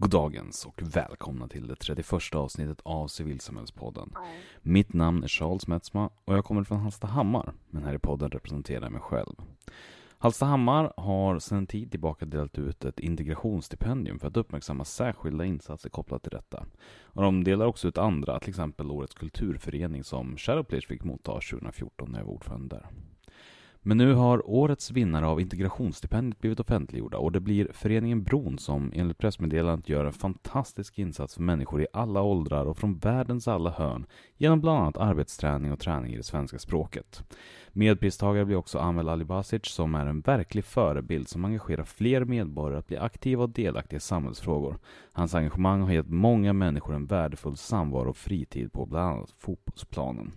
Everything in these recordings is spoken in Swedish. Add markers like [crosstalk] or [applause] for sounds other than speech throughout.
Goddagens och välkomna till det 31 avsnittet av Civilsamhällspodden. Mitt namn är Charles Metzma och jag kommer från Hallstahammar, men här i podden representerar jag mig själv. Hallstahammar har sedan tid tillbaka delat ut ett integrationsstipendium för att uppmärksamma särskilda insatser kopplat till detta. Och de delar också ut andra, till exempel Årets kulturförening som Shadowplayers fick motta 2014 när jag var ordförande där. Men nu har årets vinnare av integrationsstipendiet blivit offentliggjorda och det blir föreningen Bron som enligt pressmeddelandet gör en fantastisk insats för människor i alla åldrar och från världens alla hörn genom bland annat arbetsträning och träning i det svenska språket. Medpristagare blir också Amel Alibasic som är en verklig förebild som engagerar fler medborgare att bli aktiva och delaktiga i samhällsfrågor. Hans engagemang har gett många människor en värdefull samvaro och fritid på bland annat fotbollsplanen.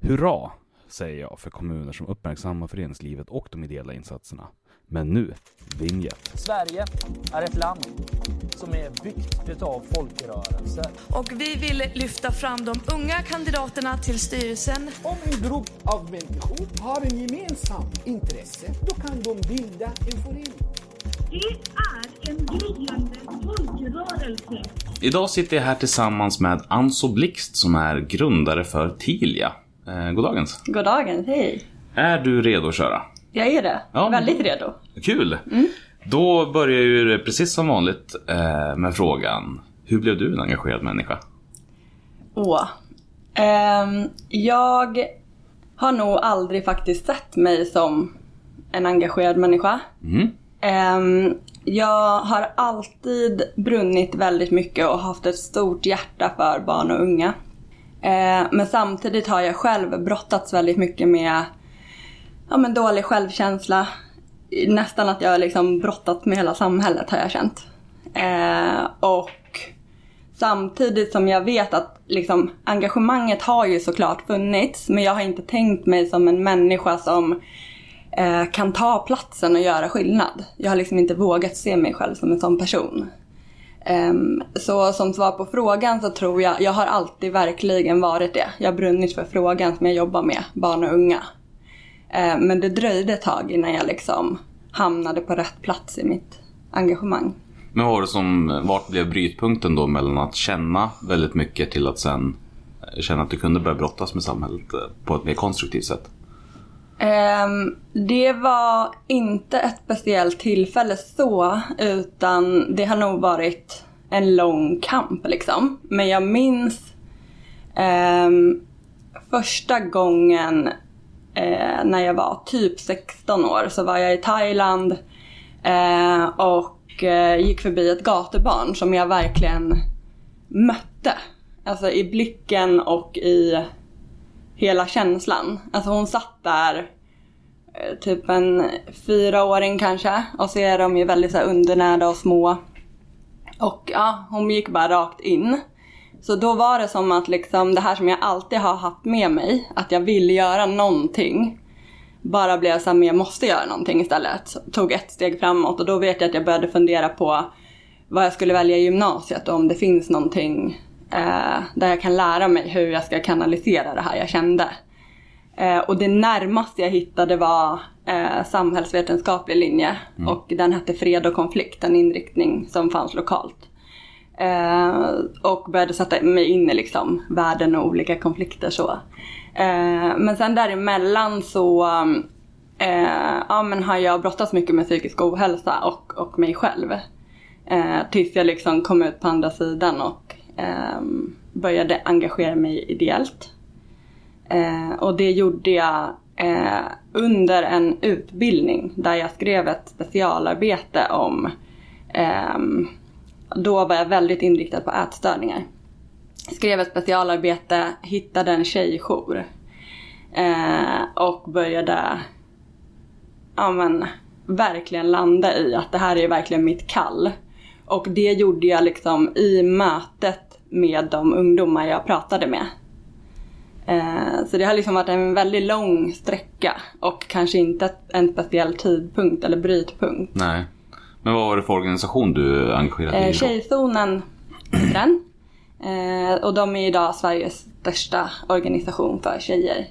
Hurra! Säger jag för kommuner som uppmärksammar föreningslivet och de ideella insatserna. Men nu, vinjett. Sverige är ett land som är byggt utav folkrörelser. Och vi vill lyfta fram de unga kandidaterna till styrelsen. Om en grupp av människor har en gemensam intresse, då kan de bilda en förening. Det är en gryende folkrörelse. Idag sitter jag här tillsammans med Anso Blixt som är grundare för Tilia. Eh, goddagens. Goddagen, hej. Är du redo att köra? Jag är det. Ja, Väldigt redo. Kul! Då börjar ju precis som vanligt eh, med frågan Hur blev du en engagerad människa? Åh. Ehm, jag har nog aldrig faktiskt sett mig som en engagerad människa. Mm. Ehm, jag har alltid brunnit väldigt mycket och haft ett stort hjärta för barn och unga. Eh, men samtidigt har jag själv brottats väldigt mycket med ja, men dålig självkänsla. Nästan att jag har liksom brottats med hela samhället har jag känt. Eh, och Samtidigt som jag vet att liksom, engagemanget har ju såklart funnits men jag har inte tänkt mig som en människa som eh, kan ta platsen och göra skillnad. Jag har liksom inte vågat se mig själv som en sån person. Ehm, så som svar på frågan så tror jag, jag har alltid verkligen varit det. Jag har brunnit för frågan som jag jobbar med, barn och unga. Ehm, men det dröjde ett tag innan jag liksom hamnade på rätt plats i mitt engagemang. Men vad var det som, vart blev brytpunkten då mellan att känna väldigt mycket till att sen eh, känna att du kunde börja brottas med samhället eh, på ett mer konstruktivt sätt? Um, det var inte ett speciellt tillfälle så, utan det har nog varit en lång kamp liksom. Men jag minns um, första gången uh, när jag var typ 16 år så var jag i Thailand uh, och uh, gick förbi ett gatubarn som jag verkligen mötte. Alltså i blicken och i hela känslan. Alltså hon satt där eh, typ en fyraåring kanske och så är de ju väldigt så här undernärda och små. Och ja, hon gick bara rakt in. Så då var det som att liksom det här som jag alltid har haft med mig, att jag vill göra någonting. Bara blev såhär men jag måste göra någonting istället. Tog ett steg framåt och då vet jag att jag började fundera på vad jag skulle välja i gymnasiet och om det finns någonting eh, där jag kan lära mig hur jag ska kanalisera det här jag kände. Eh, och det närmaste jag hittade var eh, samhällsvetenskaplig linje och den hette fred och konflikt, en inriktning som fanns lokalt. Eh, och började sätta mig in i liksom världen och olika konflikter så. Eh, men sen däremellan så eh, ja, men har jag brottats mycket med psykisk ohälsa och, och mig själv. Eh, tills jag liksom kom ut på andra sidan och Ehm, började engagera mig ideellt. Eh, och det gjorde jag eh, under en utbildning där jag skrev ett specialarbete om ehm, då var jag väldigt inriktad på ätstörningar. Skrev ett specialarbete, hittade en tjejjour. Eh, och började ja, men, verkligen landa i att det här är verkligen mitt kall. Och det gjorde jag liksom i mötet med de ungdomar jag pratade med. Eh, så det har liksom varit en väldigt lång sträcka och kanske inte en speciell tidpunkt eller brytpunkt. Nej. Men vad var det för organisation du engagerade dig Eh, i då? Tjejzonen heter den. Eh, och de är idag Sveriges största organisation för tjejer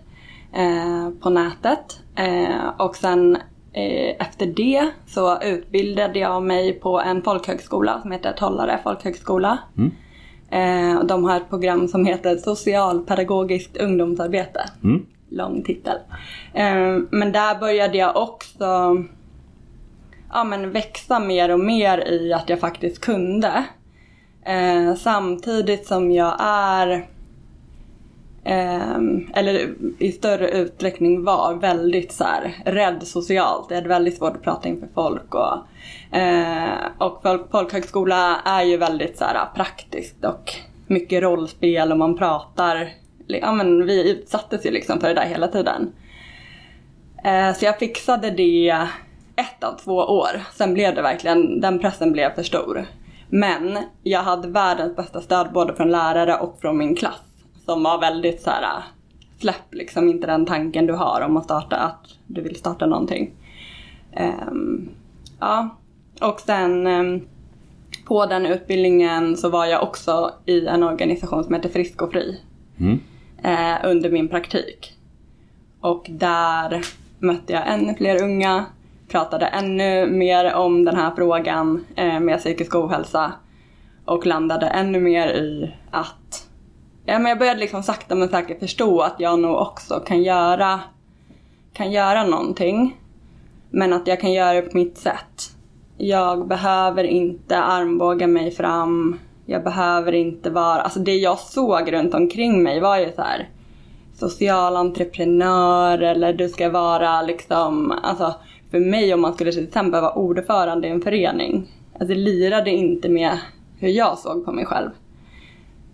eh, på nätet. Eh, och sen eh, efter det så utbildade jag mig på en folkhögskola som heter Tollare folkhögskola. Eh, de har ett program som heter Socialpedagogiskt ungdomsarbete. Mm. Lång titel. Eh, men där började jag också ja, men växa mer och mer i att jag faktiskt kunde. Eh, samtidigt som jag är Ehm, eller i större utsträckning var väldigt så här, rädd socialt. Jag hade väldigt svårt att prata inför folk. Och, eh, och folk, folkhögskola är ju väldigt så här, praktiskt och mycket rollspel och man pratar. Ja, men vi utsattes ju liksom för det där hela tiden. Eh, så jag fixade det ett av två år. Sen blev det verkligen, den pressen blev för stor. Men jag hade världens bästa stöd både från lärare och från min klass som var väldigt så här släpp liksom inte den tanken du har om att starta, att du vill starta någonting. Um, ja, och sen um, på den utbildningen så var jag också i en organisation som heter Frisk och Fri Mm. eh, under min praktik. Och där mötte jag ännu fler unga, pratade ännu mer om den här frågan eh, med psykisk ohälsa och landade ännu mer i att ja, men jag började liksom sakta men säkert förstå att jag nog också kan göra, kan göra någonting. Men att jag kan göra det på mitt sätt. Jag behöver inte armbåga mig fram. Jag behöver inte vara... Alltså det jag såg runt omkring mig var ju så här social entreprenör eller du ska vara liksom... Alltså för mig om man skulle till exempel vara ordförande i en förening. Alltså det lirade inte med hur jag såg på mig själv.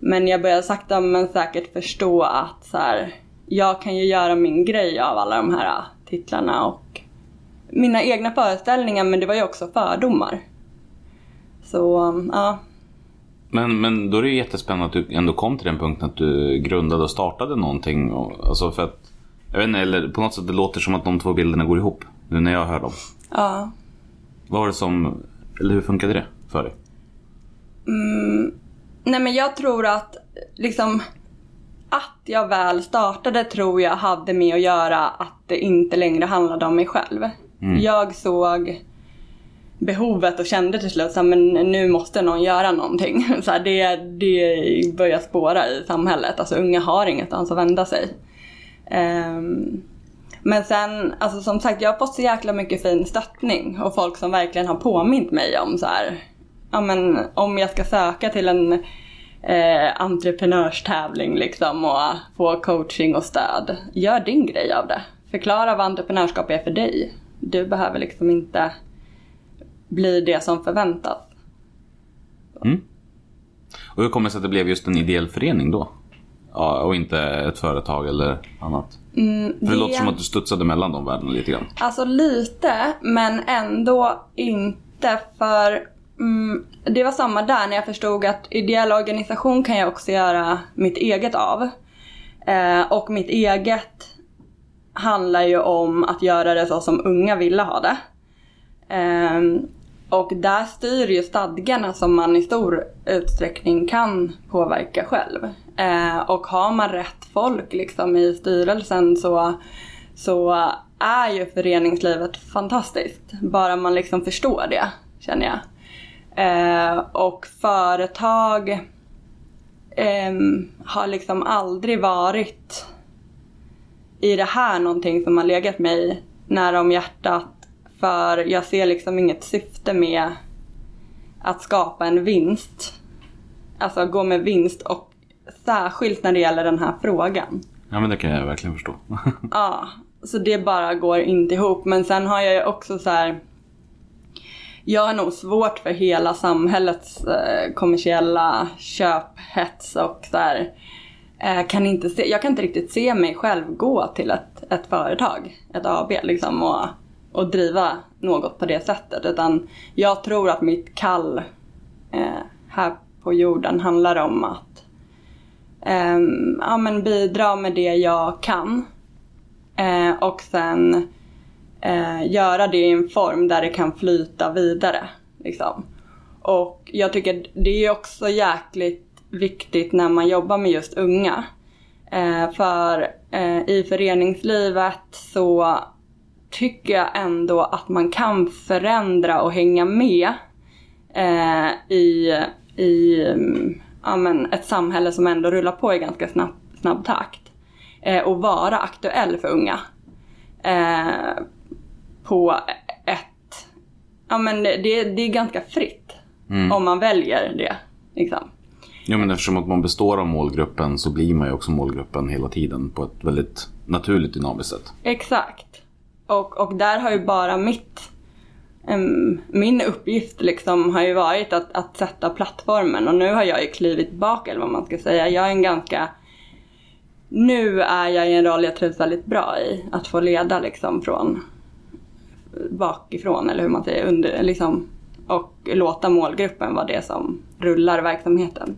Men jag började sakta men säkert förstå att så här, jag kan ju göra min grej av alla de här titlarna och mina egna föreställningar men det var ju också fördomar. Så ja, Men, men då är det ju jättespännande att du ändå kom till den punkten att du grundade och startade någonting. Och, alltså för att, jag vet inte, eller på något sätt det låter som att de två bilderna går ihop. Nu när jag hör dem. ja. Vad var det som, eller hur funkade det för dig? Nej men jag tror att liksom att jag väl startade tror jag hade med att göra att det inte längre handlade om mig själv. Jag såg behovet och kände till slut att nu måste någon göra någonting. [laughs] Så här, det, det börjar spåra i samhället. Alltså unga har ingenstans att vända sig. Ehm, men sen, alltså som sagt, jag har fått så jäkla mycket fin stöttning och folk som verkligen har påmint mig om så här, ja men om jag ska söka till en eh, entreprenörstävling liksom och få coaching och stöd. Gör din grej av det. Förklara vad entreprenörskap är för dig. Du behöver liksom inte bli det som förväntas. Och hur kommer det sig att det blev just en ideell förening då? Ja, och inte ett företag eller annat? För det, låter som att du studsade mellan de världarna lite grann. Alltså lite, men ändå inte för mm, det var samma där när jag förstod att ideell organisation kan jag också göra mitt eget av. Eh, och mitt eget handlar ju om att göra det så som unga ville ha det. Eh, och där styr ju stadgarna som man i stor utsträckning kan påverka själv. Eh, och har man rätt folk liksom i styrelsen så, så är ju föreningslivet fantastiskt. Bara man liksom förstår det, känner jag. Eh, och företag ehm, har liksom aldrig varit i det här någonting som har legat mig nära om hjärtat. För jag ser liksom inget syfte med att skapa en vinst. Alltså gå med vinst och särskilt när det gäller den här frågan. Ja men det kan jag verkligen förstå. [laughs] Ja, så det bara går inte ihop. Men sen har jag ju också så här. Jag har nog svårt för hela samhällets eh, kommersiella köphets och så här. Eh, kan inte se, jag kan inte riktigt se mig själv gå till ett, ett företag, ett AB liksom och, och driva något på det sättet. Utan jag tror att mitt kall eh, här på jorden handlar om att eh, ja, men bidra med det jag kan. Eh, och sen eh, göra det i en form där det kan flyta vidare. Liksom. Och jag tycker det är också jäkligt viktigt när man jobbar med just unga. Eh, för eh, i föreningslivet så tycker jag ändå att man kan förändra och hänga med eh, i, i ja, men ett samhälle som ändå rullar på i ganska snabb, snabb takt. Eh, och vara aktuell för unga. Eh, på ett... Ja men det, det är ganska fritt. Om man väljer det. Liksom. Ja, men eftersom att man består av målgruppen så blir man ju också målgruppen hela tiden på ett väldigt naturligt dynamiskt sätt. Exakt. Och, och där har ju bara mitt... min uppgift liksom har ju varit att, att sätta plattformen och nu har jag ju klivit tillbaka eller vad man ska säga. Jag är en ganska... Nu är jag i en roll jag trivs väldigt bra i. Att få leda liksom från bakifrån eller hur man säger. Under, liksom, och låta målgruppen vara det som rullar verksamheten.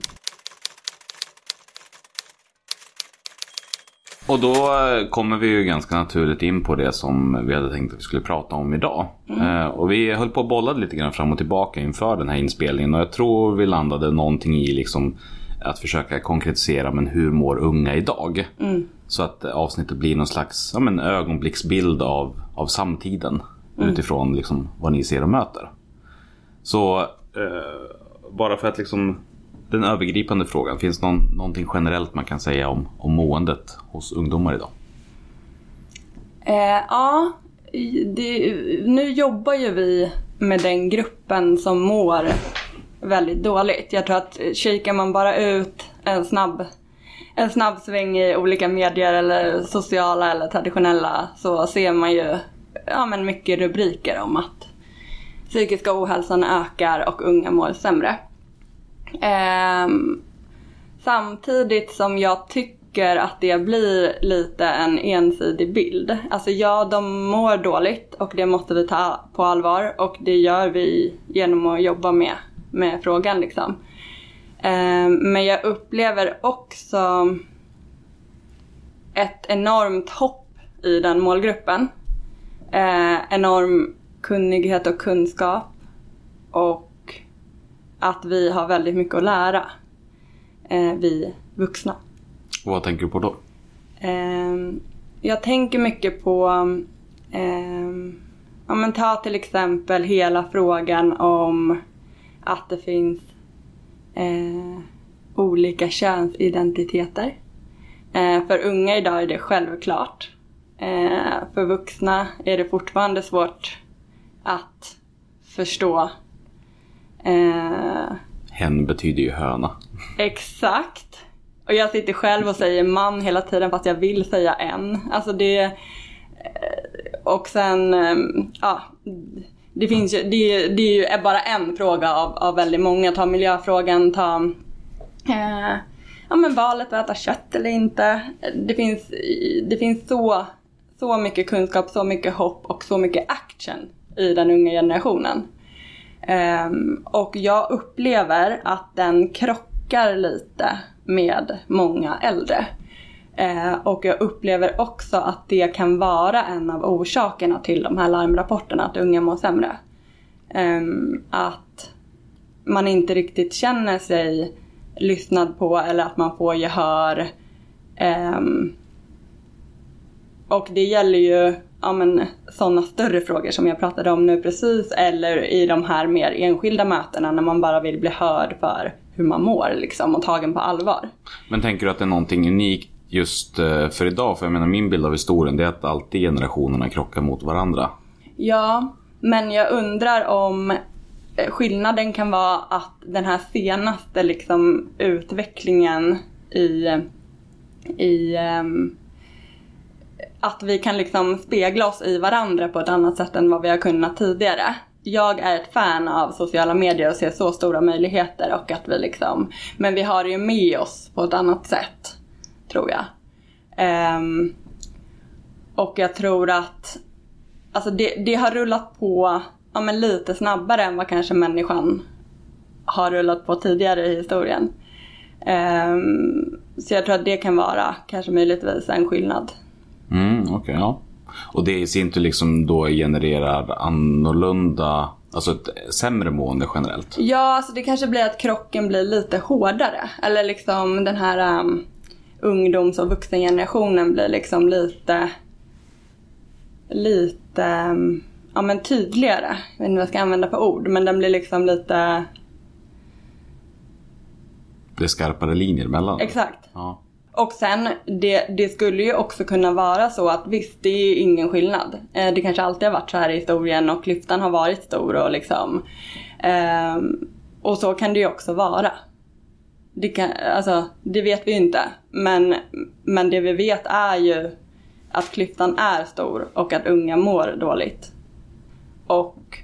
Och då eh, kommer vi ju ganska naturligt in på det som vi hade tänkt att vi skulle prata om idag. Eh, och vi höll på och bollade lite grann fram och tillbaka inför den här inspelningen och jag tror vi landade någonting i liksom att försöka konkretisera men hur mår unga idag? Så att avsnittet blir någon slags ja, men, ögonblicksbild av, av samtiden Mm. utifrån liksom, vad ni ser och möter. Så eh, bara för att liksom den övergripande frågan, finns det någon, någonting generellt man kan säga om, om måendet hos ungdomar idag? Eh, ja, det, nu jobbar ju vi med den gruppen som mår väldigt dåligt. Jag tror att eh, kikar man bara ut en snabb, en snabb sväng i olika medier eller sociala eller traditionella så ser man ju ja, men mycket rubriker om att psykiska ohälsan ökar och unga mår sämre. Um, Samtidigt som jag tycker att det blir lite en ensidig bild. Alltså ja, de mår dåligt och det måste vi ta på allvar och det gör vi genom att jobba med, med frågan liksom. Um, Men jag upplever också ett enormt hopp i den målgruppen. Eh, enorm kunnighet och kunskap och att vi har väldigt mycket att lära eh, vi vuxna. Och vad tänker du på då? Ehm, jag tänker mycket på, ehm, ja men ta till exempel hela frågan om att det finns eh, olika könsidentiteter. Eh, för unga idag är det självklart. Eh, för vuxna är det fortfarande svårt att förstå eh, Hen betyder ju höna. Exakt. Och jag sitter själv och säger man hela tiden fast jag vill säga en. Alltså det... eh, Och sen, ja. Det finns ju, det, det är ju bara en fråga av, av väldigt många. Ta miljöfrågan, ta eh, ja, men valet att äta kött eller inte. Det finns, det finns så, så mycket kunskap, så mycket hopp och så mycket action i den unga generationen. Um, och jag upplever att den krockar lite med många äldre. Uh, och jag upplever också att det kan vara en av orsakerna till de här larmrapporterna, att unga mår sämre. Um, att man inte riktigt känner sig lyssnad på eller att man får gehör. um, och det gäller ju ja, men, sådana större frågor som jag pratade om nu precis eller i de här mer enskilda mötena när man bara vill bli hörd för hur man mår liksom, och tagen på allvar. Men tänker du att det är någonting unikt just eh, för idag? För jag menar min bild av historien det är att alltid generationerna krockar mot varandra. Ja, men jag undrar om eh, skillnaden kan vara att den här senaste liksom utvecklingen i, i ehm, att vi kan liksom spegla oss i varandra på ett annat sätt än vad vi har kunnat tidigare. Jag är ett fan av sociala medier och ser så stora möjligheter och att vi liksom, men vi har det ju med oss på ett annat sätt, tror jag. Um, och jag tror att Alltså det, det har rullat på ja, men lite snabbare än vad kanske människan har rullat på tidigare i historien. Um, så jag tror att det kan vara kanske möjligtvis en skillnad. Mm, okej, ja. Och det i sin tur liksom då genererar annorlunda, alltså ett sämre mående generellt. Ja, alltså det kanske blir att krocken blir lite hårdare. Eller liksom den här um, ungdoms och vuxengenerationen blir liksom lite lite um, ja, men tydligare. Jag vet inte vad jag ska använda för ord, men den blir liksom lite... Det är skarpare linjer mellan. Exakt. Ja. Och sen, det, det skulle ju också kunna vara så att visst, det är ju ingen skillnad. Eh, det kanske alltid har varit så här i historien och klyftan har varit stor och liksom... Eh, och så kan det ju också vara. Det, kan, alltså, det vet vi ju inte. Men, men det vi vet är ju att klyftan är stor och att unga mår dåligt. Och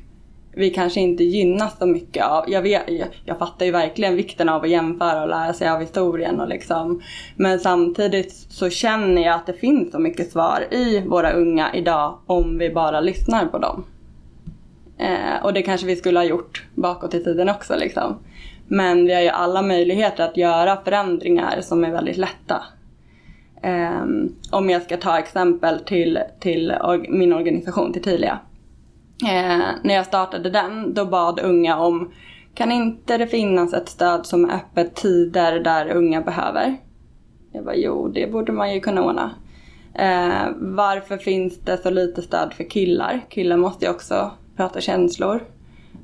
vi kanske inte gynnas så mycket av, jag, vet, jag, jag fattar ju verkligen vikten av att jämföra och lära sig av historien och liksom. Men samtidigt så känner jag att det finns så mycket svar i våra unga idag om vi bara lyssnar på dem. Eh, och det kanske vi skulle ha gjort bakåt i tiden också liksom. Men vi har ju alla möjligheter att göra förändringar som är väldigt lätta. Eh, om jag ska ta exempel till, till or- min organisation, till Tilia. Eh, när jag startade den, då bad unga om kan inte det finnas ett stöd som är öppet tider där unga behöver? Jag bara, jo det borde man ju kunna ordna. Eh, varför finns det så lite stöd för killar? Killar måste ju också prata känslor.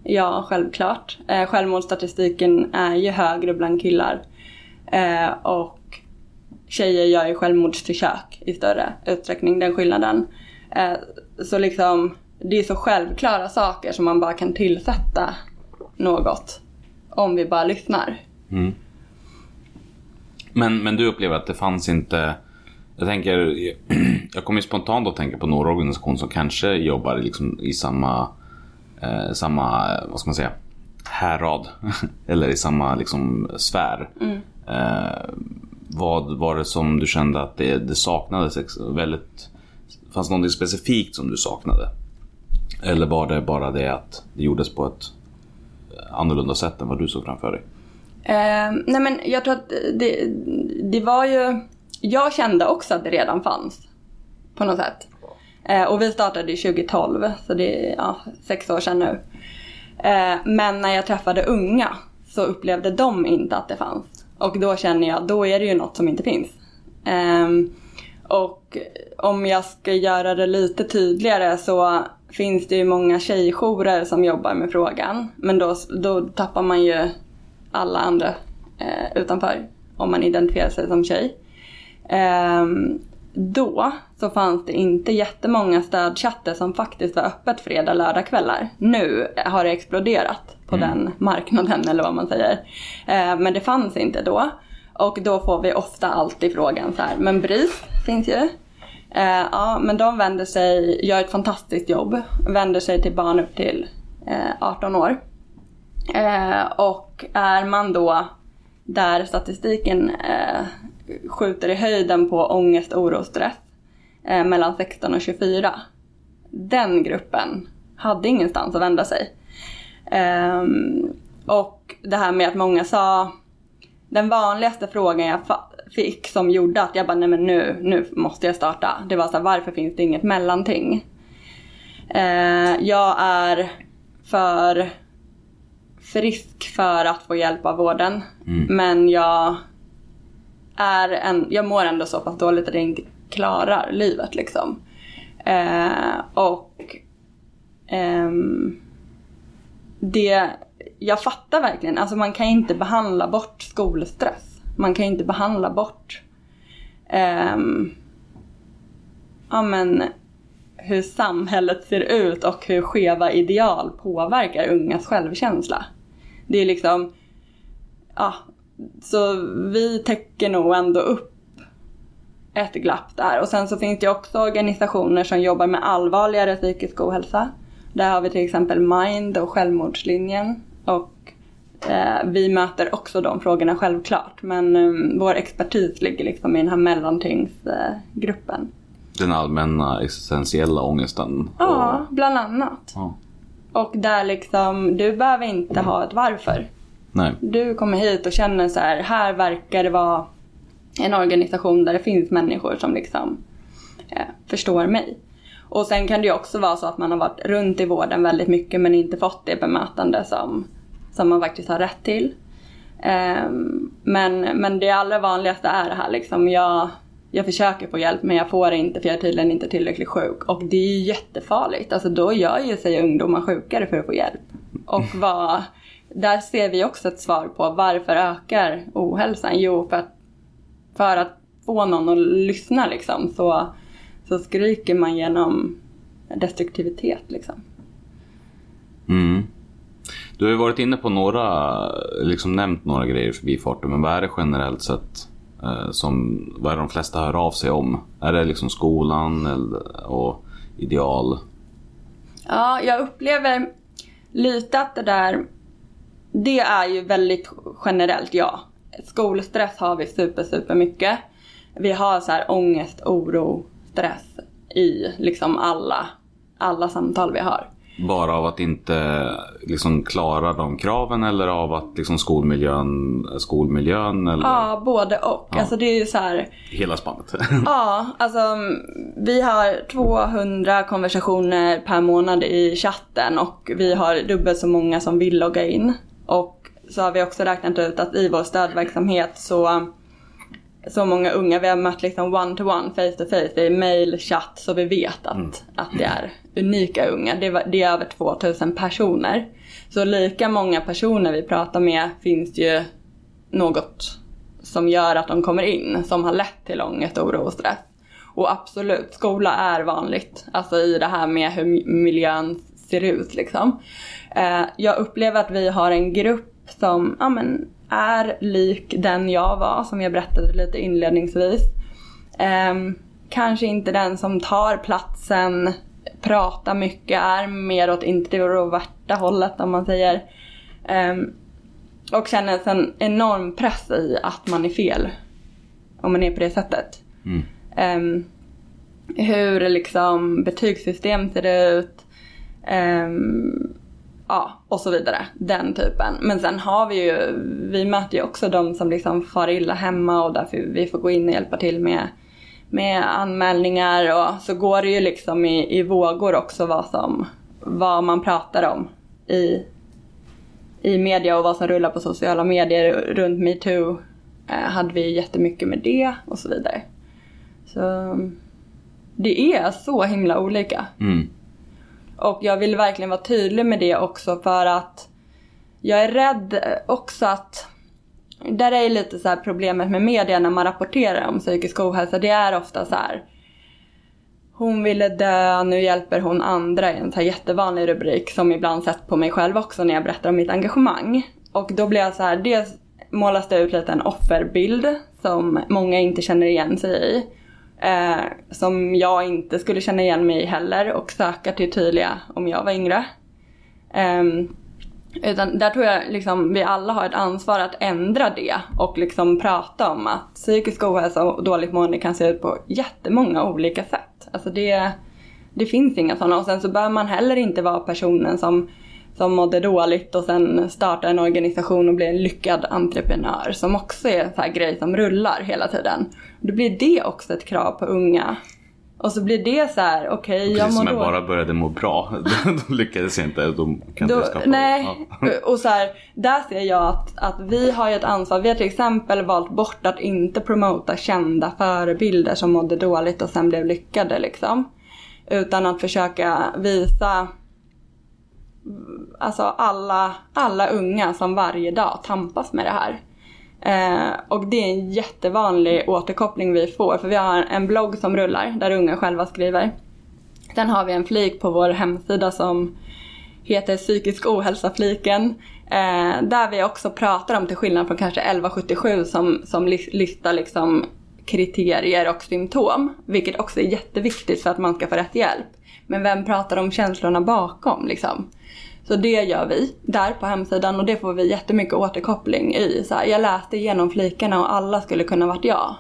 Ja, självklart. Eh, självmordsstatistiken är ju högre bland killar. Eh, och tjejer gör ju självmordsförsök i större utsträckning, den skillnaden. Eh, så liksom, det är så självklara saker som man bara kan tillsätta något. Om vi bara lyssnar. Men, men du upplever att det fanns inte... Jag tänker... [clears throat] Jag kommer spontant att tänka på några organisationer som kanske jobbar liksom i samma... Eh, samma, vad ska man säga? Härad. [laughs] Eller i samma liksom sfär. Eh, vad var det som du kände att det, det saknades väldigt... Fanns det något specifikt som du saknade? Eller var det bara det att det gjordes på ett eh, annorlunda sätt än vad du såg framför dig? Eh, nej men jag tror att det, det var ju... Jag kände också att det redan fanns. På något sätt. Eh, och vi startade ju 2012, så det är ja, sex år sedan nu. Eh, men när jag träffade unga så upplevde de inte att det fanns. Och då känner jag, då är det ju något som inte finns. Ehm, och om jag ska göra det lite tydligare så finns det ju många tjejjourer som jobbar med frågan. Men då, då tappar man ju alla andra eh, utanför om man identifierar sig som tjej. Ehm, då så fanns det inte jättemånga stödchatter som faktiskt var öppet fredag, lördagkvällar. Nu har det exploderat på den marknaden eller vad man säger. Eh, men det fanns inte då. Och då får vi ofta alltid frågan så här, men BRIS finns ju. Eh, ja, men de vänder sig, gör ett fantastiskt jobb, vänder sig till barn upp till eh, 18 år. Eh, och är man då där statistiken eh, skjuter i höjden på ångest, oro och stress eh, mellan 16 och 24. Den gruppen hade ingenstans att vända sig. Ehm, och det här med att många sa den vanligaste frågan jag fick som gjorde att jag bara, nej men nu, nu måste jag starta. Det var så här, varför finns det inget mellanting? Eh, jag är för frisk för att få hjälp av vården. Men jag är en, jag mår ändå så pass dåligt att jag inte klarar livet liksom. Eh, och ehm, det, jag fattar verkligen, alltså man kan inte behandla bort skolstress. Man kan inte behandla bort um, ja, men, hur samhället ser ut och hur skeva ideal påverkar ungas självkänsla. Det är liksom, ja, så vi täcker nog ändå upp ett glapp där. Och sen så finns det också organisationer som jobbar med allvarligare psykisk ohälsa. Där har vi till exempel Mind och Självmordslinjen. Och eh, vi möter också de frågorna självklart. Men eh, vår expertis ligger liksom i den här mellantyngsgruppen. Den allmänna existentiella ångesten. Ja, bland annat. Ja. Och där liksom, du behöver inte ha ett varför. Nej. Du kommer hit och känner så här, här verkar det vara en organisation där det finns människor som liksom eh, förstår mig. Och sen kan det ju också vara så att man har varit runt i vården väldigt mycket men inte fått det bemötande som, som man faktiskt har rätt till. Ehm, men, men det allra vanligaste är det här liksom, jag, jag försöker få hjälp men jag får inte för jag är tydligen inte tillräckligt sjuk. Och det är ju jättefarligt. Alltså då gör ju sig ungdomar sjukare för att få hjälp. Och vad, där ser vi också ett svar på varför ökar ohälsan? Jo, för att, för att få någon att lyssna liksom så, så skriker man genom destruktivitet liksom. Mm. Du har ju varit inne på några, liksom nämnt några grejer i förbifarten, men vad är det generellt sett eh, som, vad är det de flesta hör av sig om? Är det liksom skolan eller, och ideal? Ja, jag upplever lite att det där, det är ju väldigt generellt, ja. Skolstress har vi super, super mycket. Vi har så här ångest, oro, stress i liksom alla, alla samtal vi har. Bara av att inte liksom klara de kraven eller av att liksom skolmiljön, skolmiljön eller Ja, både och. Ja. Alltså det är ju så här, hela spannet? [laughs] Ja, alltså vi har 200 konversationer per månad i chatten och vi har dubbelt så många som vill logga in. Och så har vi också räknat ut att i vår stödverksamhet så så många unga, vi har mött liksom one to one, face to face, i mail, chatt, så vi vet att, att det är unika unga. Det, var, det är över 2000 personer. Så lika många personer vi pratar med finns ju något som gör att de kommer in, som har lett till ångest, oro och stress. Och absolut, skola är vanligt. Alltså i det här med hur miljön ser ut liksom. Eh, jag upplever att vi har en grupp som ja, men, är lik den jag var, som jag berättade lite inledningsvis. Eh, kanske inte den som tar platsen, pratar mycket, är mer åt introverta hållet om man säger. Eh, och känner en enorm press i att man är fel. Om man är på det sättet. Mm. Ehm, hur liksom betygssystem ser ut. ehm, ja, och så vidare. Den typen. Men sen har vi ju, vi möter ju också de som liksom far illa hemma och därför vi får gå in och hjälpa till med, med anmälningar och så går det ju liksom i, i vågor också vad som, vad man pratar om i, i media och vad som rullar på sociala medier runt metoo. Eh, hade vi jättemycket med det och så vidare. Så det är så himla olika. Mm. Och jag vill verkligen vara tydlig med det också för att jag är rädd också att där är lite så här problemet med media när man rapporterar om psykisk ohälsa. Det är ofta så här. Hon ville dö, nu hjälper hon andra. En så här jättevanlig rubrik som ibland sett på mig själv också när jag berättar om mitt engagemang. Och då blir jag så här, dels målas det ut lite en offerbild som många inte känner igen sig i. Eh, som jag inte skulle känna igen mig i heller och söka till tydliga om jag var yngre. Eh, utan där tror jag liksom vi alla har ett ansvar att ändra det och liksom prata om att psykisk ohälsa och dåligt mående kan se ut på jättemånga olika sätt. Alltså det, det finns inga sådana och sen så bör man heller inte vara personen som som mådde dåligt och sen starta en organisation och bli en lyckad entreprenör som också är en här grej som rullar hela tiden. Då blir det också ett krav på unga. Och så blir det så här, okej okay, jag mår som jag bara började må bra, [laughs] då lyckades inte. Då kan Då, skapa... nej, Ja. [laughs] och så här, där ser jag att, att vi har ju ett ansvar. Vi har till exempel valt bort att inte promota kända förebilder som mådde dåligt och sen blev lyckade liksom. Utan att försöka visa alltså alla, alla unga som varje dag tampas med det här. Eh, och det är en jättevanlig återkoppling vi får för vi har en blogg som rullar där unga själva skriver. Sen har vi en flik på vår hemsida som heter psykisk ohälsa-fliken. Eh, där vi också pratar om, till skillnad från kanske 1177 som, som listar liksom kriterier och symptom. Vilket också är jätteviktigt för att man ska få rätt hjälp. Men vem pratar om känslorna bakom liksom? Så det gör vi där på hemsidan och det får vi jättemycket återkoppling i. Så här, jag läste igenom flikarna och alla skulle kunna varit jag.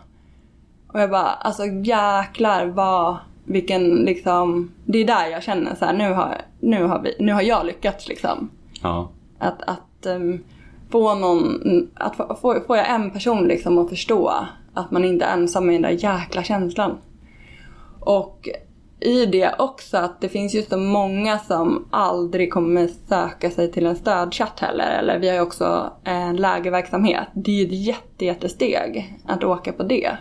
Och jag bara, alltså jäklar vad, vilken liksom, det är där jag känner så här, nu har, nu har, vi, nu har jag lyckats liksom. Ja. Att, att um, få någon, att få, få, får jag en person liksom att förstå att man inte är ensam med den där jäkla känslan. Och i det också att det finns ju så många som aldrig kommer söka sig till en stödchatt heller. Eller vi har ju också en lägerverksamhet. Det är ju ett jätte, jättesteg att åka på det.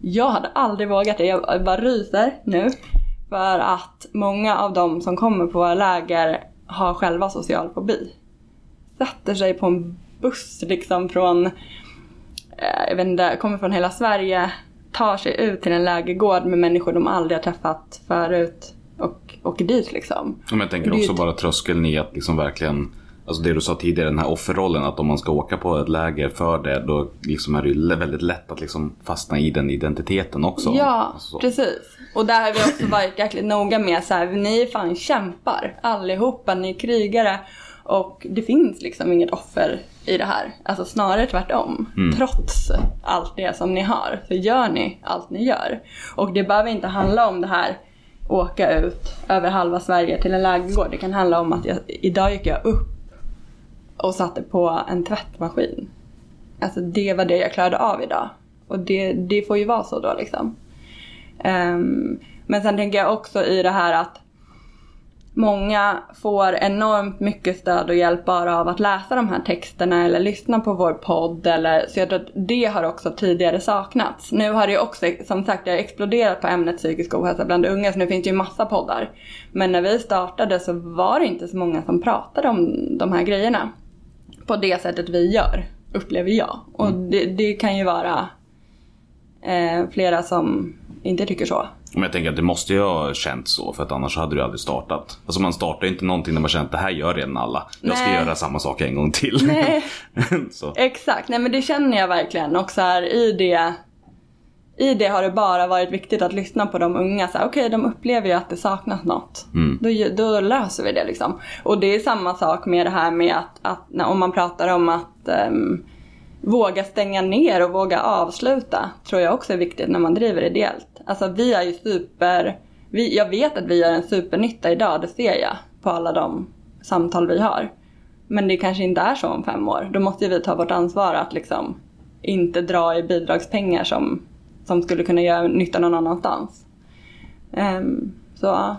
Jag hade aldrig vågat det, jag bara ryser nu. För att många av dem som kommer på våra läger har själva social fobi. Sätter sig på en buss liksom från, eh, jag vet inte, kommer från hela Sverige, tar sig ut till en lägergård med människor de aldrig har träffat förut och åker dit liksom. Men jag tänker också bara tröskeln i att liksom verkligen Alltså det du sa tidigare, den här offerrollen, att om man ska åka på ett läger för det, då liksom är det ju väldigt lätt att liksom fastna i den identiteten också. Ja, Alltså så. precis. Och där har vi också varit jäkligt noga med så här, ni är fan kämpar allihopa, ni är krigare. Och det finns liksom inget offer i det här. Alltså snarare tvärtom. Trots allt det som ni har så gör ni allt ni gör. Och det behöver inte handla om det här åka ut över halva Sverige till en lägergård. Det kan handla om att jag, idag gick jag upp och satte på en tvättmaskin. Alltså det var det jag klarade av idag. Och det, det får ju vara så då liksom. Ehm, men sen tänker jag också i det här att många får enormt mycket stöd och hjälp bara av att läsa de här texterna eller lyssna på vår podd. Eller, så jag tror att det har också tidigare saknats. Nu har det ju också, som sagt, det har exploderat på ämnet psykisk ohälsa bland unga så nu finns det ju massa poddar. Men när vi startade så var det inte så många som pratade om de här grejerna. På det sättet vi gör, upplever jag. Och det, det kan ju vara eh, flera som inte tycker så. Men jag tänker att det måste ju ha känts så, för att annars hade du aldrig startat. Alltså man startar ju inte någonting när man känner att det här gör redan alla. Jag ska Nej. göra samma sak en gång till. Nej. [laughs] Exakt, nej men det känner jag verkligen. Och så här, i det i det har det bara varit viktigt att lyssna på de unga. Okej, de upplever ju att det saknas något. Då, ju- då löser vi det liksom. Och det är samma sak med det här med att, att när, om man pratar om att ehm, våga stänga ner och våga avsluta. Tror jag också är viktigt när man driver ideellt. Alltså vi är ju super... Vi, jag vet att vi gör en supernytta idag, det ser jag på alla de samtal vi har. Men det kanske inte är så om fem år. Då måste vi ta vårt ansvar att liksom inte dra i bidragspengar som, som skulle kunna göra nytta någon annanstans. Ehm, så.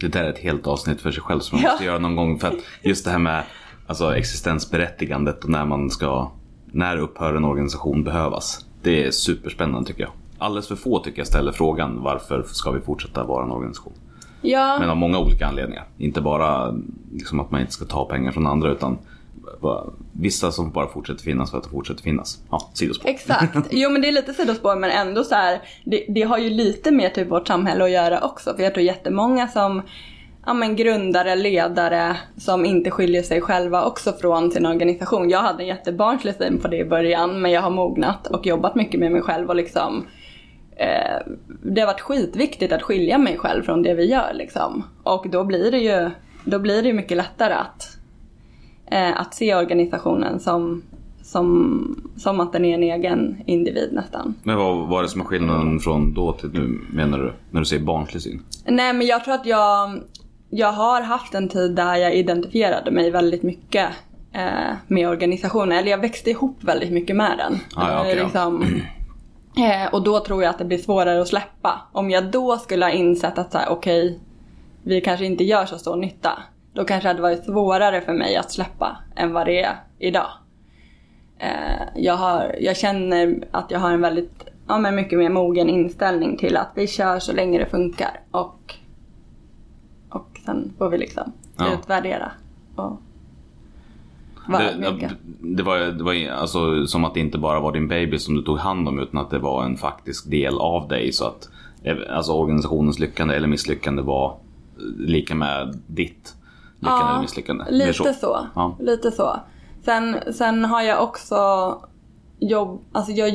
Det där är ett helt avsnitt för sig själv som man [laughs] Ja. måste göra någon gång. För att just det här med alltså, existensberättigandet och när man ska... När upphör en organisation behövas? Det är superspännande tycker jag. Alldeles för få tycker jag ställer frågan varför ska vi fortsätta vara en organisation? Ja, Men av många olika anledningar. Inte bara liksom att man inte ska ta pengar från andra utan vissa som bara fortsätter finnas för att de fortsätter finnas. Ja, sidospår. exakt. [laughs] Jo men det är lite sidospår men ändå så här. Det, det har ju lite med typ vårt samhälle att göra också. För jag tror jättemånga som ja, men grundare, ledare som inte skiljer sig själva också från sin organisation. Jag hade en jättebarnslig syn på det i början men jag har mognat och jobbat mycket med mig själv och liksom eh, det har varit skitviktigt att skilja mig själv från det vi gör liksom. Och då blir det ju, då blir det mycket lättare att, eh, att se organisationen som, som, som att den är en egen individ nästan. Men vad var det som är skillnaden från då till nu menar du? När du säger barnslig syn? Nej men jag tror att jag, jag har haft en tid där jag identifierade mig väldigt mycket eh, med organisationen. Eller jag växte ihop väldigt mycket med den. Ah, ja, okej, ja. Eh, och då tror jag att det blir svårare att släppa. Om jag då skulle ha insett att så här, okej, vi kanske inte gör så stor nytta. Då kanske det hade varit svårare för mig att släppa än vad det är idag. Eh, jag, har, jag känner att jag har en väldigt, ja men mycket mer mogen inställning till att vi kör så länge det funkar. Och, och sen får vi liksom Ja. utvärdera. Och vara Det, det, var, det var alltså som att det inte bara var din baby som du tog hand om utan att det var en faktisk del av dig. Så att eh, alltså, organisationens lyckande eller misslyckande var lika med ditt lyckande Ja, eller misslyckande. Lite så. Ja. Lite så. Sen, sen har jag också jobb, alltså jag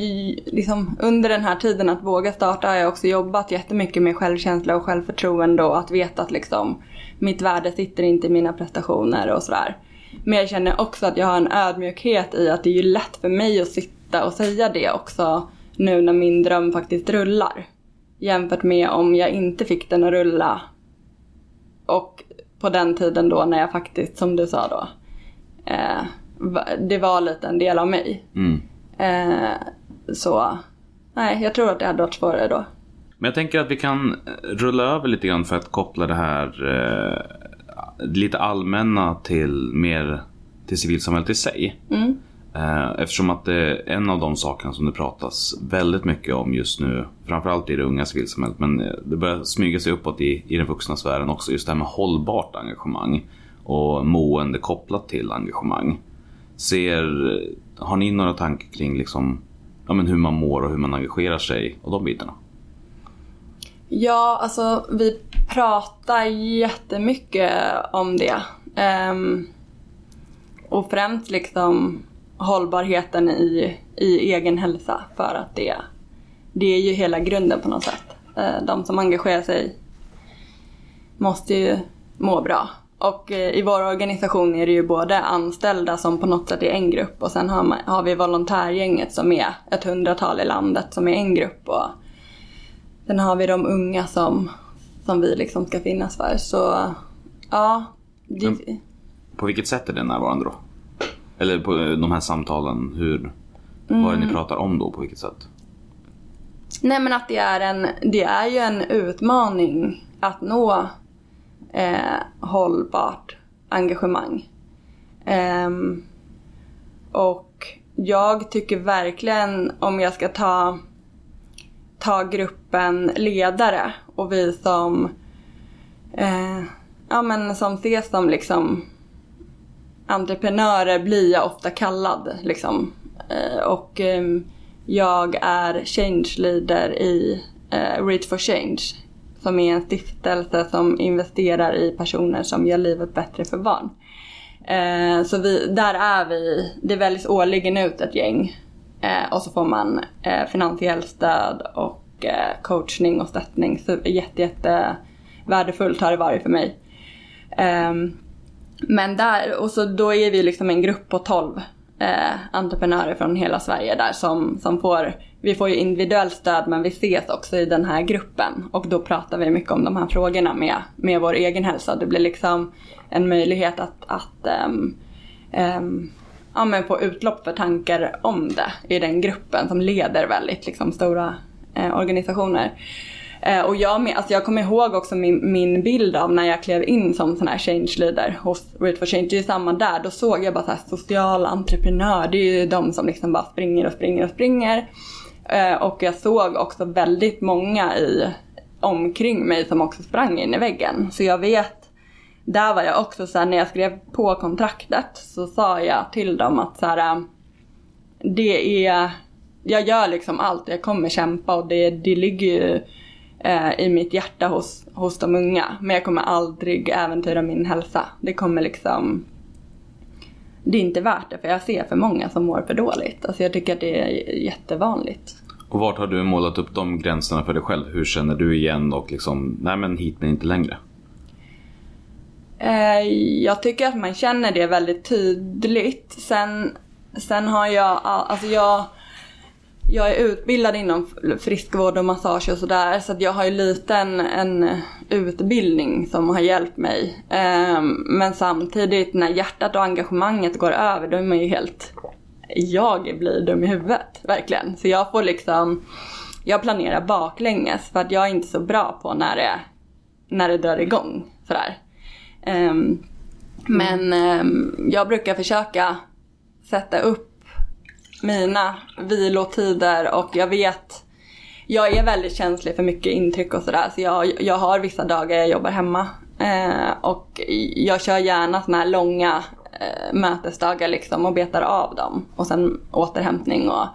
liksom under den här tiden att våga starta har jag också jobbat jättemycket med självkänsla och självförtroende och att veta att liksom mitt värde sitter inte i mina prestationer och sådär. Men jag känner också att jag har en ödmjukhet i att det är ju lätt för mig att sitta och säga det också nu när min dröm faktiskt rullar. Jämfört med om jag inte fick den att rulla och på den tiden då när jag faktiskt, som du sa då, eh, det var lite en del av mig. Mm. Eh, så, nej, jag tror att det hade varit svårare då. Men jag tänker att vi kan rulla över lite grann för att koppla det här eh, lite allmänna till mer till civilsamhället i sig. Mm. Eh, Eftersom att det är en av de sakerna som det pratas väldigt mycket om just nu, framförallt i det unga civilsamhället, men eh, det börjar smyga sig uppåt i, i den vuxna sfären också, just det här med hållbart engagemang och mående kopplat till engagemang. Ser, har ni några tankar kring liksom, ja, men hur man mår och hur man engagerar sig och de bitarna? Ja, alltså vi pratar jättemycket om det. Um, och främst liksom hållbarheten i, i egen hälsa för att det, det är ju hela grunden på något sätt. Uh, de som engagerar sig måste ju må bra. Och eh, i vår organisation är det ju både anställda som på något sätt är en grupp och sen har, man, har vi volontärgänget som är ett hundratal i landet som är en grupp. Och sen har vi de unga som, som vi liksom ska finnas för. Så ja, det, Men- På vilket sätt är det närvarande då? Eller på de här samtalen, hur, vad är det ni pratar om då, på vilket sätt? Nej men att det är, en, det är ju en utmaning att nå eh, hållbart engagemang. Ehm, och jag tycker verkligen om jag ska ta, ta gruppen ledare och vi som, eh, ja, men som ses som liksom entreprenörer blir jag ofta kallad. Liksom. Eh, och eh, jag är change leader i eh, Reach for Change. Som är en stiftelse som investerar i personer som gör livet bättre för barn. Eh, så vi, där är vi, det väljs årligen ut ett gäng. Eh, och så får man eh, finansiellt stöd och eh, coachning och stöttning. Så jätte, jätte värdefullt har det varit för mig. Ehm, men där, och så då är vi liksom en grupp på 12 eh, entreprenörer från hela Sverige där som, som får, vi får ju individuellt stöd men vi ses också i den här gruppen och då pratar vi mycket om de här frågorna med, med vår egen hälsa. Det blir liksom en möjlighet att, att um, um, ja, men få utlopp för tankar om det i den gruppen som leder väldigt liksom, stora eh, organisationer. Eh, och jag, alltså jag kommer ihåg också min, min bild av när jag klev in som sån här change leader hos Read for Change. Det är ju samma där. Då såg jag bara så här social entreprenör. Det är ju de som liksom bara springer och springer och springer. Eh, och jag såg också väldigt många i, omkring mig som också sprang in i väggen. Så jag vet, där var jag också så här, när jag skrev på kontraktet så sa jag till dem att så här, ähm, det är, jag gör liksom allt, jag kommer kämpa och det, det ligger ju eh, i mitt hjärta hos, hos de unga. Men jag kommer aldrig äventyra min hälsa. Det kommer liksom det är inte värt det för jag ser för många som mår för dåligt. Alltså jag tycker att det är jättevanligt. Och vart har du målat upp de gränserna för dig själv? Hur känner du igen och liksom, nej men hit men inte längre? Eh, jag tycker att man känner det väldigt tydligt. Sen, sen har jag, alltså jag, jag är utbildad inom friskvård och massage och sådär. Så att jag har ju lite en, en utbildning som har hjälpt mig. Eh, men samtidigt när hjärtat och engagemanget går över då är man ju helt... Jag blir dum i huvudet, verkligen. Så jag får liksom... Jag planerar baklänges för att jag är inte så bra på när det, när det drar igång. Sådär. Ehm, men um, jag brukar försöka sätta upp mina vilotider och jag vet jag är väldigt känslig för mycket intryck och sådär så jag, jag har vissa dagar jag jobbar hemma eh, och jag kör gärna såna här långa eh, mötesdagar liksom och betar av dem och sen återhämtning och,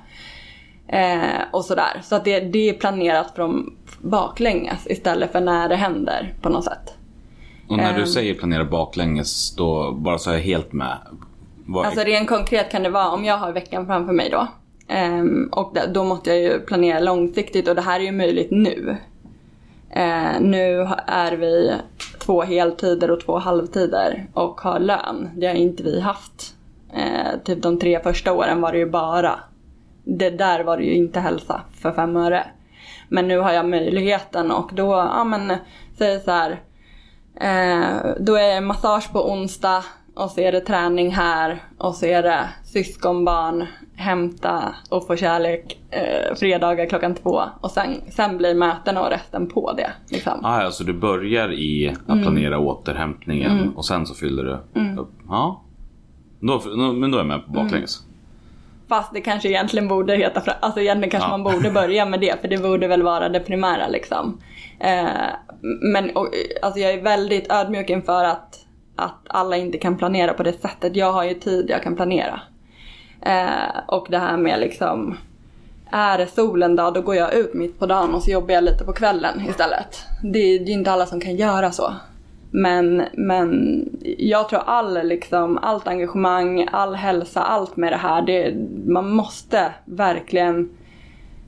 eh, och sådär. Så att det, det är planerat från baklänges istället för när det händer på något sätt. Och när du Ehm. säger planera baklänges, då bara så är jag helt med. Vad, Alltså rent konkret kan det vara om jag har veckan framför mig då. Ehm, och då måste jag ju planera långsiktigt och det här är ju möjligt nu. Eh, nu är vi två heltider och två halvtider och har lön. Det har inte vi haft. Eh, typ de tre första åren var det ju bara. Det där var det ju inte hälsa för fem öre. Men nu har jag möjligheten och då, ja men, säg så här. Eh, då är det massage på onsdag och så är det träning här och så är det syskonbarn, hämta och få kärlek eh, fredagar klockan två och sen, sen blir möten och resten på det. Liksom. Ah, alltså du börjar i att Mm. planera återhämtningen och sen så fyller du upp. Ja. Då, men då är jag med på baklänges. Fast det kanske egentligen borde heta, alltså egentligen kanske Ja. man borde börja med det för det borde väl vara det primära liksom. Eh, men och, alltså jag är väldigt ödmjuk inför att, att alla inte kan planera på det sättet. Jag har ju tid jag kan planera. Eh, och det här med liksom, är det solen då, då går jag ut mitt på dagen och så jobbar jag lite på kvällen istället. Det, är- det är inte alla som kan göra så. Men, men jag tror all, liksom, allt engagemang, all hälsa, allt med det här, det, man måste verkligen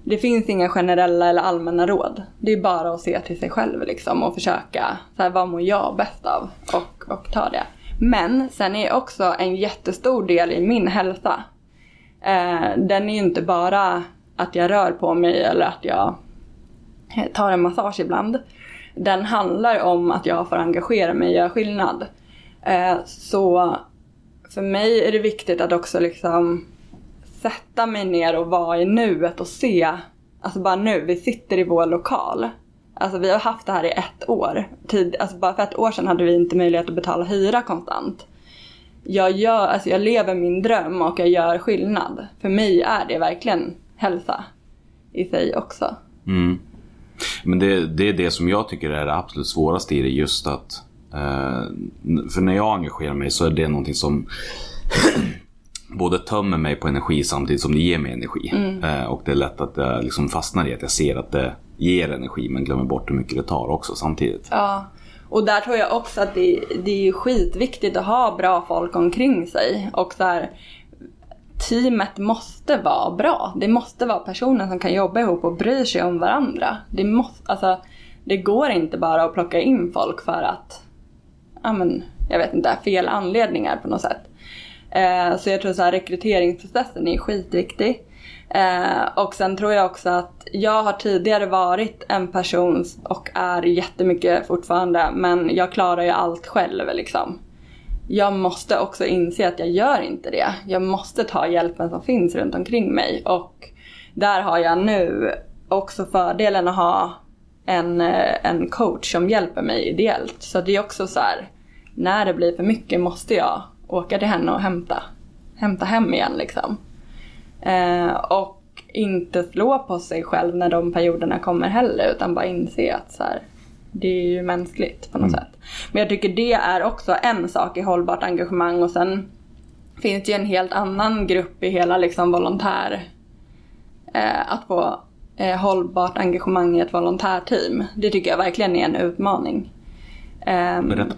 det finns inga generella eller allmänna råd. Det är bara att se till sig själv liksom och försöka, så här, vad mår jag bäst av? Och, och ta det. Men sen är också en jättestor del i min hälsa. Eh, den är ju inte bara att jag rör på mig eller att jag eh, tar en massage ibland. Den handlar om att jag får engagera mig och göra skillnad. Eh, så för mig är det viktigt att också liksom sätta mig ner och vara i nuet och se. Alltså bara nu, vi sitter i vår lokal. Alltså vi har haft det här i ett år. Tid, alltså bara för ett år sedan hade vi inte möjlighet att betala hyra konstant. Jag, gör, alltså jag lever min dröm och jag gör skillnad. För mig är det verkligen hälsa i sig också. Mm. Men det, det är det som jag tycker är det absolut svåraste i det. Just att... Eh, för när jag engagerar mig så är det någonting som [clears throat] både tömmer mig på energi samtidigt som det ger mig energi. Eh, och det är lätt att jag liksom fastnar i att jag ser att det ger energi men glömmer bort hur mycket det tar också samtidigt. Ja, och där tror jag också att det, det är skitviktigt att ha bra folk omkring sig. Och så här, teamet måste vara bra. Det måste vara personer som kan jobba ihop och bryr sig om varandra. Det, måste, alltså, det går inte bara att plocka in folk för att, ja men, jag vet inte, fel anledningar på något sätt. Eh, så jag tror så här, rekryteringsprocessen är skitviktig. Eh, och sen tror jag också att jag har tidigare varit en person och är jättemycket fortfarande men jag klarar ju allt själv liksom. Jag måste också inse att jag gör inte det. Jag måste ta hjälpen som finns runt omkring mig och där har jag nu också fördelen att ha en, eh, en coach som hjälper mig ideellt. Så det är också så här, när det blir för mycket måste jag åka till henne och hämta, hämta hem igen liksom. Eh, och inte slå på sig själv när de perioderna kommer heller utan bara inse att så här, det är ju mänskligt på något sätt. Men jag tycker det är också en sak i hållbart engagemang och sen finns det ju en helt annan grupp i hela liksom volontär eh, att få eh, hållbart engagemang i ett volontärteam. Det tycker jag verkligen är en utmaning. Ehm, Berätta.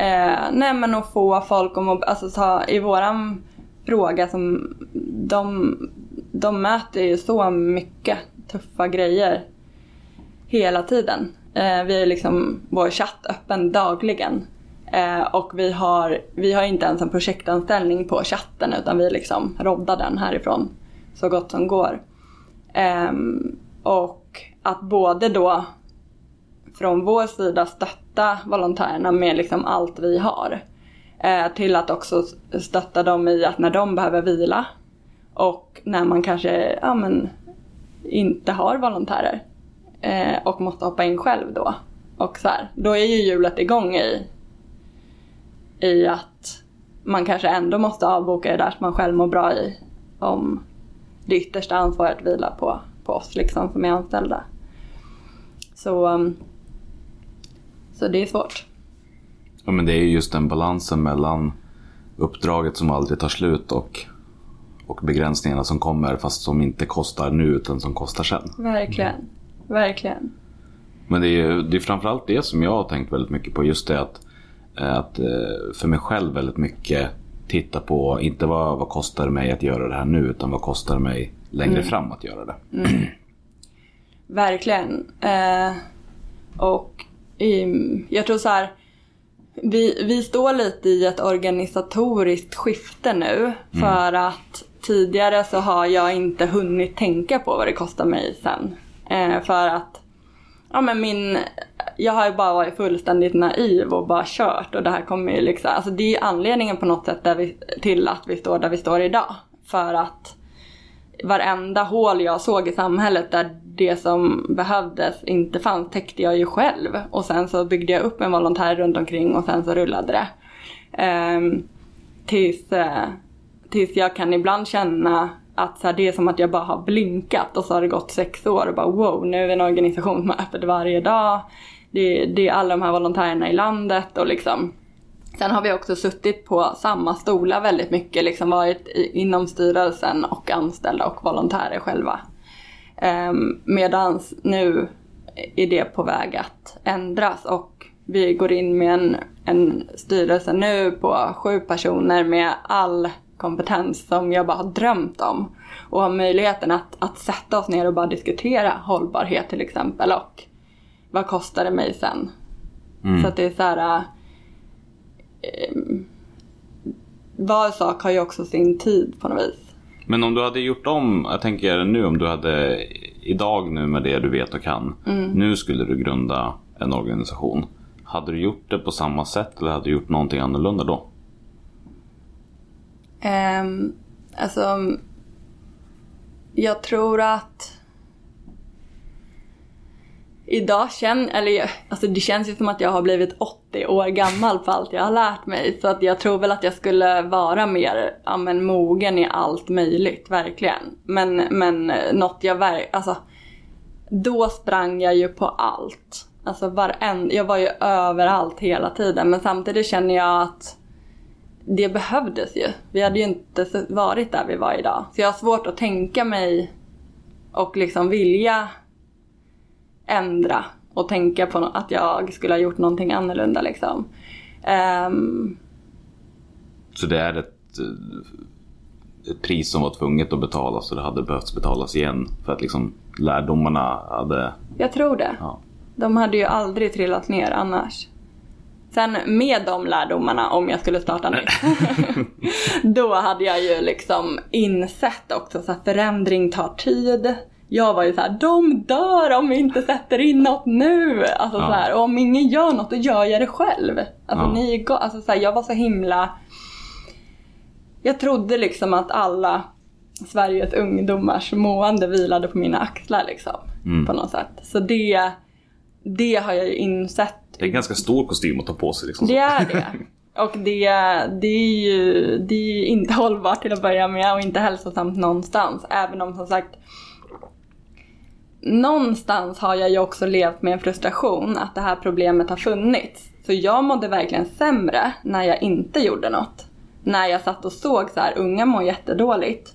Eh, nej men att få folk att må, alltså ta, i våran fråga som de, de möter ju så mycket tuffa grejer hela tiden. Eh, vi har liksom vår chatt öppen dagligen. Eh, och vi har, vi har inte ens en projektanställning på chatten utan vi liksom roddar den härifrån så gott som går. Eh, och att både då från vår sida stötta volontärerna med liksom allt vi har. Eh, till att också stötta dem i att när de behöver vila och när man kanske ja, men, inte har volontärer eh, och måste hoppa in själv då. Och så här, då är ju hjulet igång i, i att man kanske ändå måste avboka det där som man själv mår bra i om det yttersta ansvaret vilar på, på oss liksom som är anställda. Så, um, så det är svårt. Ja, men det är ju just den balansen mellan uppdraget som aldrig tar slut och, och begränsningarna som kommer fast som inte kostar nu utan som kostar sen. Verkligen. Verkligen. Men det är det är framförallt det som jag har tänkt väldigt mycket på. Just det att, att eh, för mig själv väldigt mycket titta på, inte vad, vad kostar det mig att göra det här nu utan vad kostar det mig längre fram att göra det. Verkligen. Eh, och jag tror så här. Vi, vi står lite i ett organisatoriskt skifte nu. För att tidigare så har jag inte hunnit tänka på vad det kostar mig sen. Eh, för att ja, men min, jag har ju bara varit fullständigt naiv och bara kört. Och det här kommer ju liksom, alltså det är anledningen på något sätt vi, till att vi står där vi står idag. För att varenda hål jag såg i samhället där det som behövdes inte fanns täckte jag ju själv. Och sen så byggde jag upp en volontär runt omkring och sen så rullade det. Um, tills, uh, tills jag kan ibland känna att så här, det är som att jag bara har blinkat och så har det gått sex år och bara wow, nu är vi en organisation som har öppet varje dag. Det, det är alla de här volontärerna i landet och liksom Sen har vi också suttit på samma stolar väldigt mycket, liksom varit i, inom styrelsen och anställda och volontärer själva. Um, medans nu är det på väg att ändras och vi går in med en, en styrelse nu på sju personer med all kompetens som jag bara har drömt om. Och har möjligheten att, att sätta oss ner och bara diskutera hållbarhet till exempel och vad kostar det mig sen? Så att det är så här eh, var sak har ju också sin tid på något vis. Men om du hade gjort om, jag tänker nu om du hade idag nu med det du vet och kan. Nu skulle du grunda en organisation. Hade du gjort det på samma sätt eller hade du gjort någonting annorlunda då? Um, alltså, jag tror att Idag känner, eller alltså det känns ju som att jag har blivit 80 år gammal för allt jag har lärt mig. Så att jag tror väl att jag skulle vara mer, ja men mogen i allt möjligt, verkligen. Men, men eh, något jag verkligen... alltså då sprang jag ju på allt. Alltså varenda, jag var ju överallt hela tiden. Men samtidigt känner jag att det behövdes ju. Vi hade ju inte varit där vi var idag. Så jag har svårt att tänka mig och liksom vilja ändra och tänka på att jag skulle ha gjort någonting annorlunda liksom. Ehm, Så det är ett, eh, ett pris som var tvunget att betalas och det hade behövt betalas igen för att liksom lärdomarna hade... jag tror det. Ja. De hade ju aldrig trillat ner annars. Sen med de lärdomarna, om jag skulle starta nytt, [laughs] [laughs] då hade jag ju liksom insett också så att förändring tar tid. Jag var ju så här, de dör om vi inte sätter in något nu. Alltså Ja. så här, och om ingen gör något, då gör jag det själv. Alltså, Ja. ni alltså så här, jag var så himla... Jag trodde liksom att alla Sveriges ungdomars mående vilade på mina axlar liksom. Mm. På något sätt. Så det, det har jag ju insett. Det är en ganska stor kostym att ta på sig. Liksom. Det är [laughs] det. Och det, det, är ju, det är ju inte [laughs] hållbart till att börja med och inte hälsosamt någonstans. Även om som sagt Någonstans har jag ju också levt med en frustration att det här problemet har funnits. Så jag mådde verkligen sämre när jag inte gjorde något. När jag satt och såg så här, unga mår jättedåligt.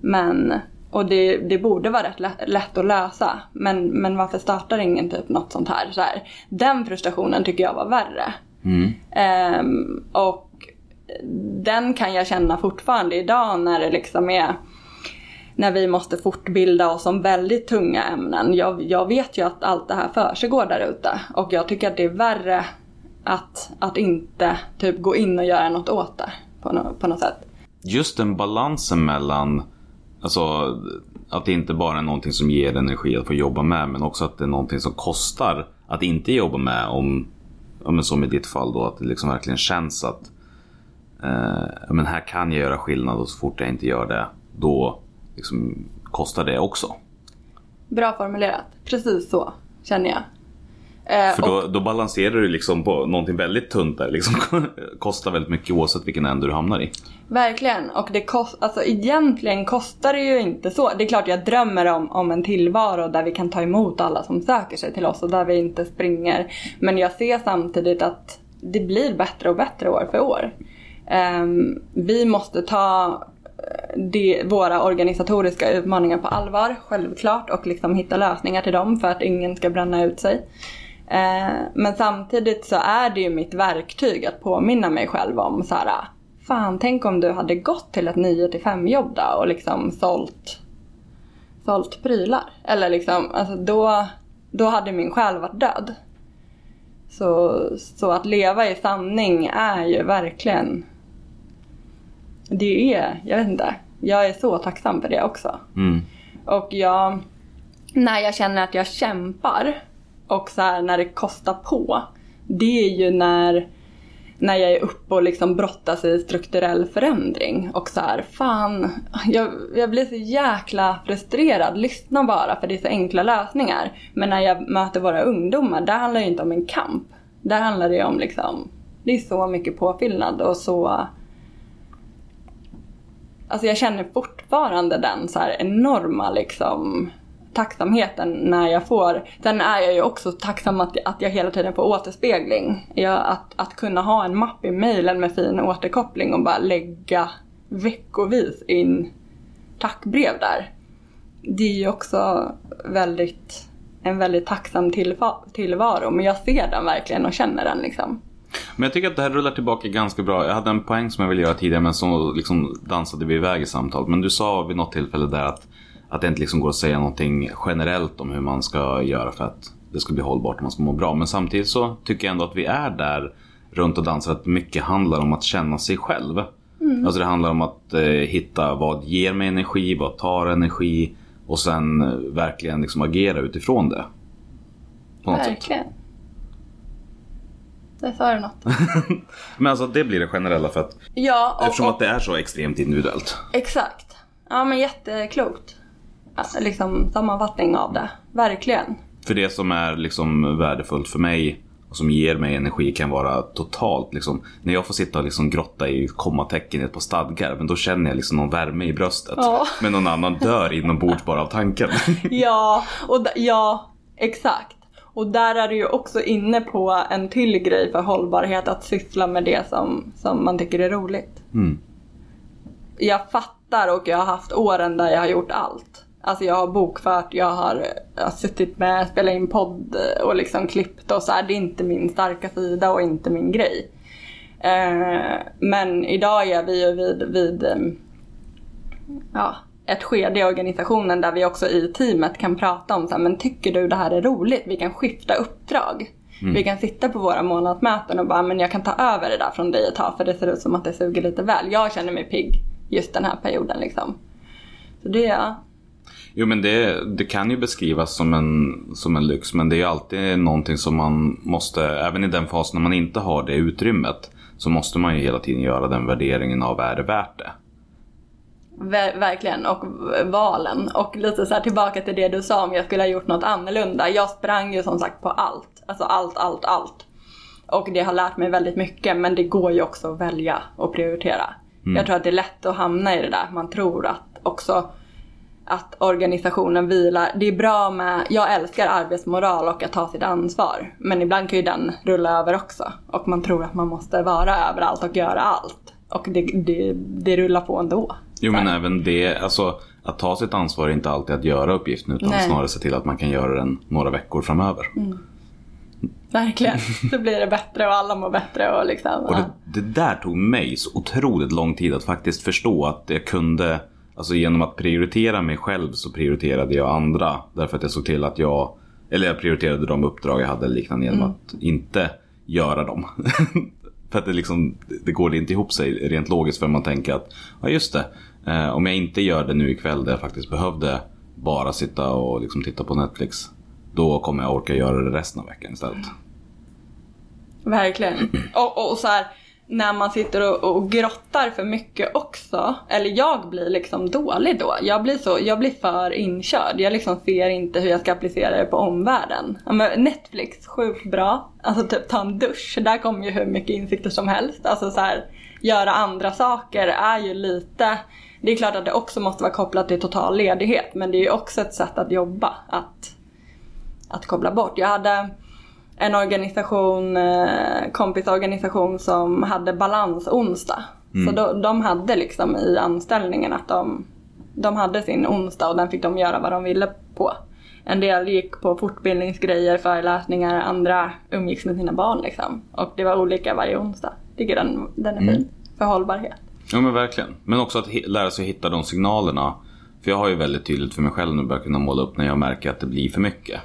Men, och det, det borde vara rätt lätt, lätt att lösa. Men, men varför startar ingen typ något sånt här? Så här? Den frustrationen tycker jag var värre. Mm. Ehm, och den kan jag känna fortfarande idag när det liksom är när vi måste fortbilda oss om väldigt tunga ämnen. Jag, jag vet ju att allt det här försiggår där ute och jag tycker att det är värre att, att inte typ gå in och göra något åt det på, no, på något sätt. Just den balansen mellan Alltså att det inte bara är någonting som ger energi att få jobba med men också att det är någonting som kostar att inte jobba med om, men som i ditt fall då att det liksom verkligen känns att eh, men här kan jag göra skillnad och så fort jag inte gör det då liksom, kostar det också. Bra formulerat. Precis så känner jag. Eh, För och- då, då balanserar du liksom på någonting väldigt tunt där. Liksom, [laughs] kostar väldigt mycket oavsett vilken ände du hamnar i. Verkligen. Och det kost, alltså egentligen kostar det ju inte så. Det är klart jag drömmer om, om en tillvaro där vi kan ta emot alla som söker sig till oss och där vi inte springer. Men jag ser samtidigt att det blir bättre och bättre år för år. Ehm, vi måste ta det, våra organisatoriska utmaningar på allvar, självklart, och liksom hitta lösningar till dem för att ingen ska bränna ut sig. Eh, men samtidigt så är det ju mitt verktyg att påminna mig själv om så här, fan tänk om du hade gått till ett 9 till 5 jobb då och liksom sålt, sålt prylar. Eller liksom, alltså då, då hade min själ varit död. Så, så att leva i sanning är ju verkligen, det är, jag vet inte, jag är så tacksam för det också. Mm. Och jag, när jag känner att jag kämpar och så här, när det kostar på. Det är ju när, när jag är uppe och liksom brottas i strukturell förändring. Och så här, fan, jag, jag blir så jäkla frustrerad. Lyssna bara för det är så enkla lösningar. Men när jag möter våra ungdomar, där handlar det inte om en kamp. Där handlar det om liksom, det är så mycket påfyllnad och så alltså jag känner fortfarande den så här enorma liksom tacksamheten när jag får. Sen är jag ju också tacksam att, att jag hela tiden får återspegling. Jag, att, att kunna ha en mapp i mejlen med fin återkoppling och bara lägga veckovis in tackbrev där. Det är ju också väldigt, en väldigt tacksam tillvaro. Men jag ser den verkligen och känner den liksom. Men jag tycker att det här rullar tillbaka ganska bra. Jag hade en poäng som jag ville göra tidigare men så liksom dansade vi iväg i samtalet. Men du sa vid något tillfälle där att, att det inte liksom går att säga någonting generellt om hur man ska göra för att det ska bli hållbart och man ska må bra. Men samtidigt så tycker jag ändå att vi är där runt och dansar att mycket handlar om att känna sig själv. Alltså det handlar om att eh, hitta vad ger mig energi, vad tar energi och sen eh, verkligen liksom agera utifrån det. Något sätt. Där sa du något. [laughs] Men alltså det blir det generella för att Ja, och, eftersom och att det är så extremt individuellt. exakt. Ja men jätteklokt. Alltså, liksom sammanfattning av det. Verkligen. För det som är liksom värdefullt för mig och som ger mig energi kan vara totalt liksom. När jag får sitta och liksom grotta i kommatecken i ett par stadgar. Men då känner jag liksom någon värme i bröstet. Ja. Men någon annan dör inombords bara av tanken. [laughs] Ja, och ja, exakt. Och där är du ju också inne på en till grej för hållbarhet, att syssla med det som, som man tycker är roligt. Mm. Jag fattar och jag har haft åren där jag har gjort allt. Alltså jag har bokfört, jag har, jag har suttit med, spelat in podd och liksom klippt och så här. Det är inte min starka sida och inte min grej. Eh, men idag är vi ju vid, vid eh, ja, ett skede i organisationen där vi också i teamet kan prata om så här, men tycker du det här är roligt? Vi kan skifta uppdrag. Vi kan sitta på våra månadsmöten och bara, men jag kan ta över det där från dig ett tag för det ser ut som att det suger lite väl. Jag känner mig pigg just den här perioden liksom. Så det, ja. Jo men det, det kan ju beskrivas som en, som en lyx men det är ju alltid någonting som man måste, även i den fasen när man inte har det utrymmet så måste man ju hela tiden göra den värderingen av är det värt det? Ver- verkligen. Och valen. Och lite så tillbaka till det du sa om jag skulle ha gjort något annorlunda. Jag sprang ju som sagt på allt. Alltså allt, allt, allt. Och det har lärt mig väldigt mycket men det går ju också att välja och prioritera. Jag tror att det är lätt att hamna i det där. Man tror att också att organisationen vilar. Det är bra med, jag älskar arbetsmoral och att ta sitt ansvar. Men ibland kan ju den rulla över också. Och man tror att man måste vara överallt och göra allt. Och det, det, det rullar på ändå. Jo men även det, alltså att ta sitt ansvar är inte alltid att göra uppgiften utan Nej. snarare se till att man kan göra den några veckor framöver. Verkligen. [laughs] Så blir det bättre och alla mår bättre och liksom. Och det, det där tog mig så otroligt lång tid att faktiskt förstå att jag kunde, alltså genom att prioritera mig själv så prioriterade jag andra. Därför att jag såg till att jag, eller jag prioriterade de uppdrag jag hade liknande genom att inte göra dem. [laughs] för att det liksom, det går inte ihop sig rent logiskt för man tänker att, ja just det, eh, om jag inte gör det nu ikväll där jag faktiskt behövde bara sitta och liksom titta på Netflix. Då kommer jag orka göra det resten av veckan istället. Verkligen. [clears throat] Och, och så här, när man sitter och, och grottar för mycket också, eller jag blir liksom dålig då. Jag blir, så, jag blir för inkörd. Jag liksom ser inte hur jag ska applicera det på omvärlden. Men Netflix, sjukt bra. Alltså typ ta en dusch, där kommer ju hur mycket insikter som helst. Alltså så här, göra andra saker är ju lite det är klart att det också måste vara kopplat till total ledighet men det är ju också ett sätt att jobba. Att, att koppla bort. Jag hade en organisation, eh, kompisorganisation som hade balans onsdag. Så då, de hade liksom i anställningen att de, de hade sin onsdag och den fick de göra vad de ville på. En del gick på fortbildningsgrejer, föreläsningar, andra umgicks med sina barn liksom. Och det var olika varje onsdag. Tycker den, den är fin. För hållbarhet. Ja men verkligen. Men också att lära sig hitta de signalerna. För jag har ju väldigt tydligt för mig själv nu börjat kunna måla upp när jag märker att det blir för mycket.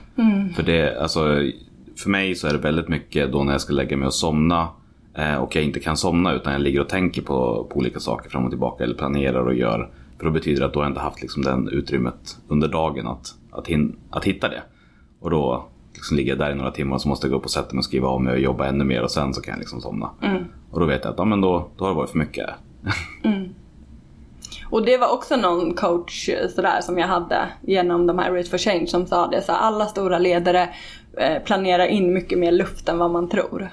För det, alltså, för mig så är det väldigt mycket då när jag ska lägga mig och somna. Eh, och jag inte kan somna utan jag ligger och tänker på, på olika saker fram och tillbaka. Eller planerar och gör. För då betyder det att då har jag inte haft liksom den utrymmet under dagen att, att, hin- att hitta det. Och då liksom ligger jag där i några timmar och så måste jag gå upp och sätta mig och skriva om mig och jobba ännu mer och sen så kan jag liksom somna. Och då vet jag att ja, men då, då har det varit för mycket. Och det var också någon coach sådär som jag hade genom de här Race for Change som sa det. Så alla stora ledare eh, planerar in mycket mer luft än vad man tror.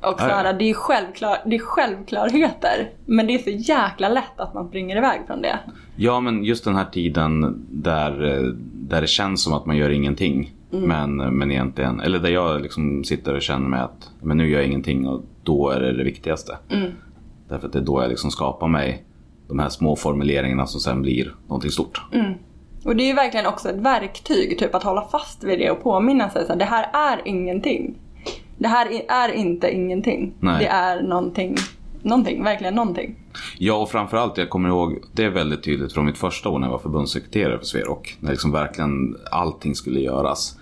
Och så här, det, är självklar, det är självklarheter. Men det är så jäkla lätt att man springer iväg från det. Ja, men just den här tiden där, eh, där det känns som att man gör ingenting. Men, men egentligen, eller där jag liksom sitter och känner mig att men nu gör jag ingenting och då är det det viktigaste. Därför att det är då jag liksom skapar mig de här små formuleringarna som sen blir någonting stort. Och det är ju verkligen också ett verktyg, typ att hålla fast vid det och påminna sig att det här är ingenting. Det här är inte ingenting. Nej. Det är någonting, någonting, verkligen någonting. Ja, och framförallt, jag kommer ihåg, det är väldigt tydligt från mitt första år när jag var förbundssekreterare för Sverok. När liksom verkligen allting skulle göras.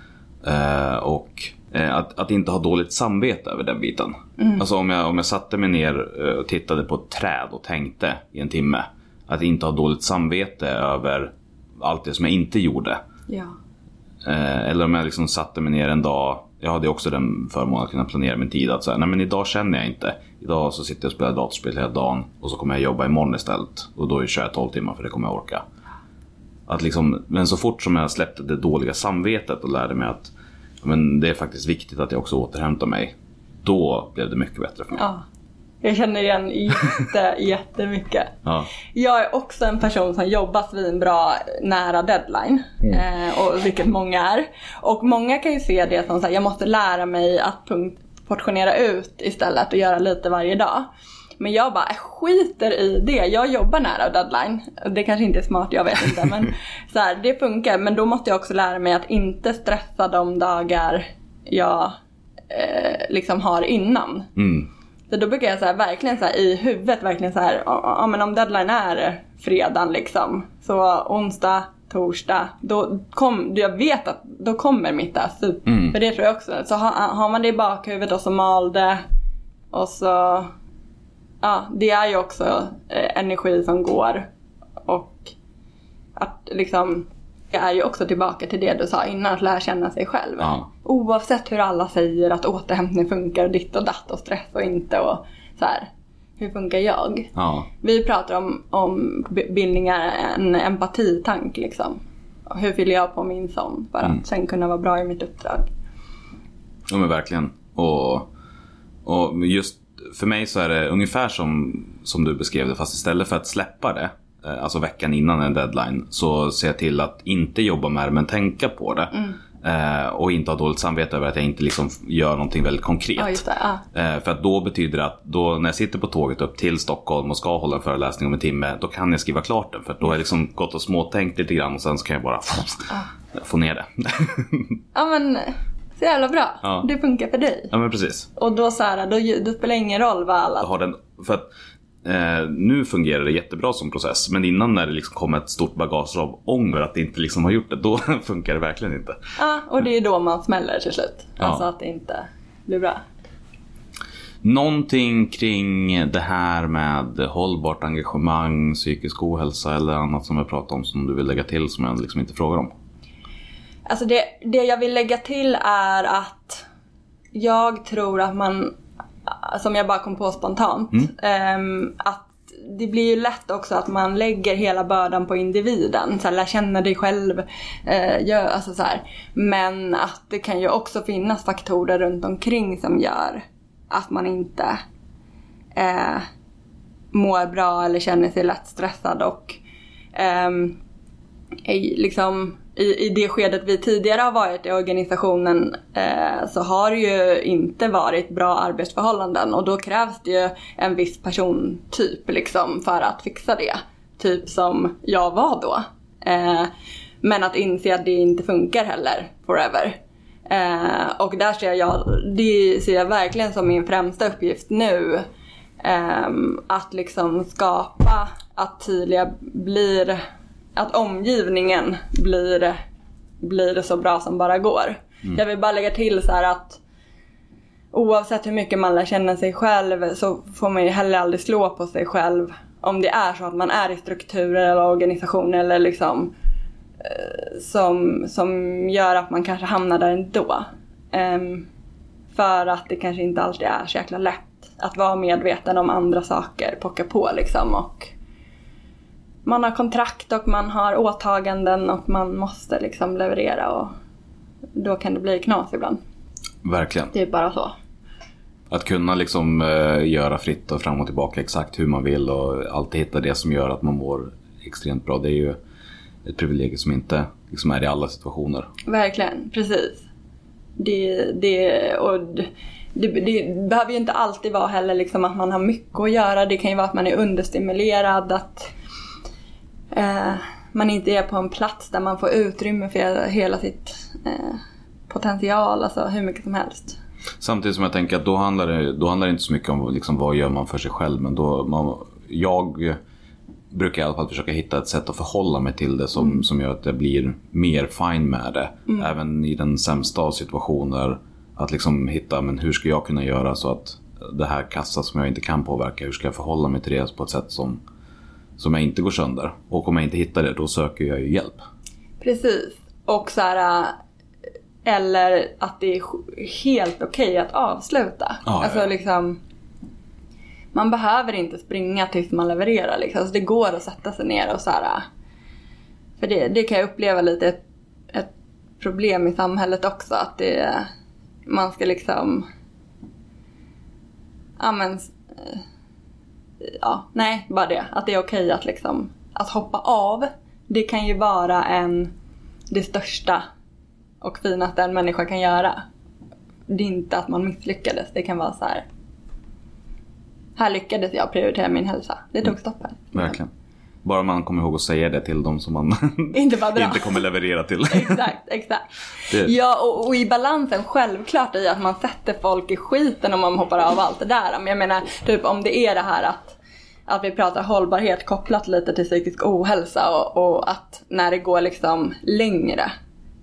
Eh, och att, att inte ha dåligt samvete över den biten. Alltså om jag, om jag satte mig ner eh, och tittade på ett träd och tänkte i en timme. Att inte ha dåligt samvete över allt det som jag inte gjorde. Ja. Eh, eller om jag liksom satte mig ner en dag. Jag hade också den förmånen att kunna planera min tid. Att säga, nej men idag känner jag inte. Idag så sitter jag och spelar datorspel hela dagen. Och så kommer jag jobba imorgon istället. Och då kör jag 12 timmar för det kommer jag orka. Att liksom, men så fort som jag släppte det dåliga samvetet och lärde mig att men det är faktiskt viktigt att jag också återhämtar mig. Då blev det mycket bättre för mig. ja. Jag känner igen jätte, [laughs] jättemycket. Ja. Jag är också en person som jobbar svinbra nära deadline. Eh, och vilket många är. Och många kan ju se det som att jag måste lära mig att punkt, portionera ut istället och göra lite varje dag. Men jag bara jag skiter i det. Jag jobbar nära deadline. Det kanske inte är smart, jag vet inte. Men [laughs] så här, det funkar. Men då måste jag också lära mig att inte stressa de dagar jag eh, liksom har innan. Mm. Så då brukar jag så här, verkligen så här, i huvudet verkligen så här, ja men om deadline är fredagen liksom. Så onsdag, torsdag, då kom, jag vet att då kommer mitt där Mm. För det tror jag också. Så har, har man det i bakhuvudet och så mal det. Och så, ja det är ju också eh, energi som går. Och att liksom, det är ju också tillbaka till det du sa innan, att lära känna sig själv. Ja. Oavsett hur alla säger att återhämtning funkar och ditt och datt och stress och inte och så här. Hur funkar jag? Ja. Vi pratar om, om bildningar, en empatitank liksom. Hur fyller jag på min sån för att Mm. sen kunna vara bra i mitt uppdrag? Ja men verkligen. Och, och just för mig så är det ungefär som, som du beskrev det fast istället för att släppa det, eh, alltså veckan innan en deadline, så ser jag till att inte jobba med det men tänka på det. Eh, och inte ha dåligt samvete över att jag inte liksom gör någonting väldigt konkret. Ja, det. Ja. Eh, För att då betyder det att då när jag sitter på tåget upp till Stockholm och ska hålla en föreläsning om en timme, då kan jag skriva klart den. För då har jag liksom gått och småtänkt lite grann och sen så kan jag bara få ner det. [laughs] ja men, så jävla bra. Ja. Det funkar för dig. ja men precis. Och då så här, då, då spelar det ingen roll vad alla... har den, för att eh, nu fungerar det jättebra som process. Men innan när det liksom kom ett stort bagage av ånger att det inte liksom har gjort det, då [laughs] funkar det verkligen inte. Ja, och det är då man smäller till slut. Ja. Alltså att det inte blir bra. Någonting kring det här med hållbart engagemang, psykisk ohälsa eller annat som jag pratat om som du vill lägga till som jag liksom inte frågar om. Alltså det, det jag vill lägga till är att jag tror att man, som jag bara kom på spontant, ehm, att det blir ju lätt också att man lägger hela bördan på individen. Så här, lär känna dig själv. Eh, gör, alltså så här. Men att det kan ju också finnas faktorer runt omkring som gör att man inte eh, mår bra eller känner sig lätt stressad. Och i, liksom, i, i det skedet vi tidigare har varit i organisationen eh, så har det ju inte varit bra arbetsförhållanden och då krävs det ju en viss persontyp liksom för att fixa det. Typ som jag var då. Eh, men att inse att det inte funkar heller forever. Eh, och där ser jag, det ser jag verkligen som min främsta uppgift nu. Eh, att liksom skapa att Tilia blir, att omgivningen blir, blir så bra som bara går. Jag vill bara lägga till så här att oavsett hur mycket man lär känna sig själv så får man ju heller aldrig slå på sig själv om det är så att man är i strukturer eller organisationer eller liksom eh, som, som gör att man kanske hamnar där ändå. Ehm, för att det kanske inte alltid är så jäkla lätt att vara medveten om andra saker, pocka på liksom och man har kontrakt och man har åtaganden och man måste liksom leverera och då kan det bli knas ibland. Verkligen. Det är bara så. Att kunna liksom eh, göra fritt och fram och tillbaka exakt hur man vill och alltid hitta det som gör att man mår extremt bra. Det är ju ett privilegium som inte liksom är i alla situationer. Verkligen, precis. Det, det, och det, det, det behöver ju inte alltid vara heller liksom att man har mycket att göra. Det kan ju vara att man är understimulerad, att eh, man inte är på en plats där man får utrymme för hela sitt eh, potential, alltså hur mycket som helst. Samtidigt som jag tänker att då handlar det, då handlar det inte så mycket om liksom, vad gör man för sig själv. Men då, man, jag brukar i alla fall försöka hitta ett sätt att förhålla mig till det som, som gör att jag blir mer fine med det. Även i den sämsta av situationer. Att liksom hitta, men hur ska jag kunna göra så att det här kassa som jag inte kan påverka, hur ska jag förhålla mig till det på ett sätt som, som jag inte går sönder? Och om jag inte hittar det, då söker jag ju hjälp. Precis. Och så här, äh, eller att det är helt okej att avsluta. Ja, alltså ja. liksom man behöver inte springa tills man levererar liksom. Alltså det går att sätta sig ner och så här. äh, För det, det kan jag uppleva lite ett, ett problem i samhället också. Att det, man ska liksom... Ja men... Ja, nej, bara det. Att det är okej att liksom... Att hoppa av. Det kan ju vara en... Det största och finaste en människa kan göra. Det är inte att man misslyckades. Det kan vara så här. Här lyckades jag prioritera min hälsa. Det tog stopp här. Verkligen. Bara man kommer ihåg att säga det till de som man [laughs] Inte [laughs] inte kommer leverera till. [laughs] Exakt, exakt. Det- Ja, och, och i balansen självklart i att man sätter folk i skiten om man hoppar av allt det där. Men jag menar, typ om det är det här att, att vi pratar hållbarhet kopplat lite till psykisk ohälsa och, och att när det går liksom längre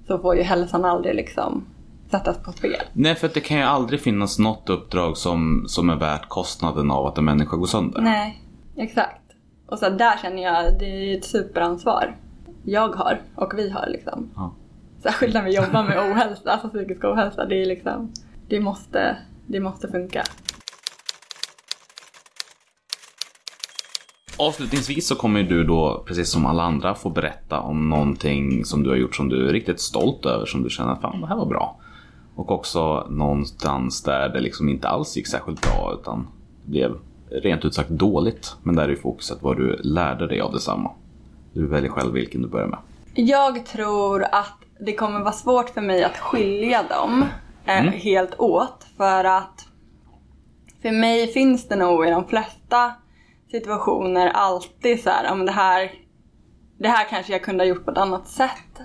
så får ju hälsan aldrig liksom sättas på spel. Nej, för det kan ju aldrig finnas något uppdrag som, som är värt kostnaden av att en människa går sönder. Nej, exakt. Och så där känner jag, det är ett superansvar jag har och vi har liksom. Ja. Särskilt när vi jobbar med ohälsa, alltså psykisk ohälsa. Det är liksom, det måste, det måste funka. Avslutningsvis så kommer du då, precis som alla andra, få berätta om någonting som du har gjort som du är riktigt stolt över, som du känner fan det här var bra. Och också någonstans där det liksom inte alls gick särskilt bra utan det blev rent ut sagt dåligt. Men där är fokuset vad du lärde dig av detsamma. Du väljer själv vilken du börjar med. Jag tror att det kommer vara svårt för mig att skilja dem eh, helt åt. För att för mig finns det nog i de flesta situationer alltid så här, men det här, det här kanske jag kunde ha gjort på ett annat sätt.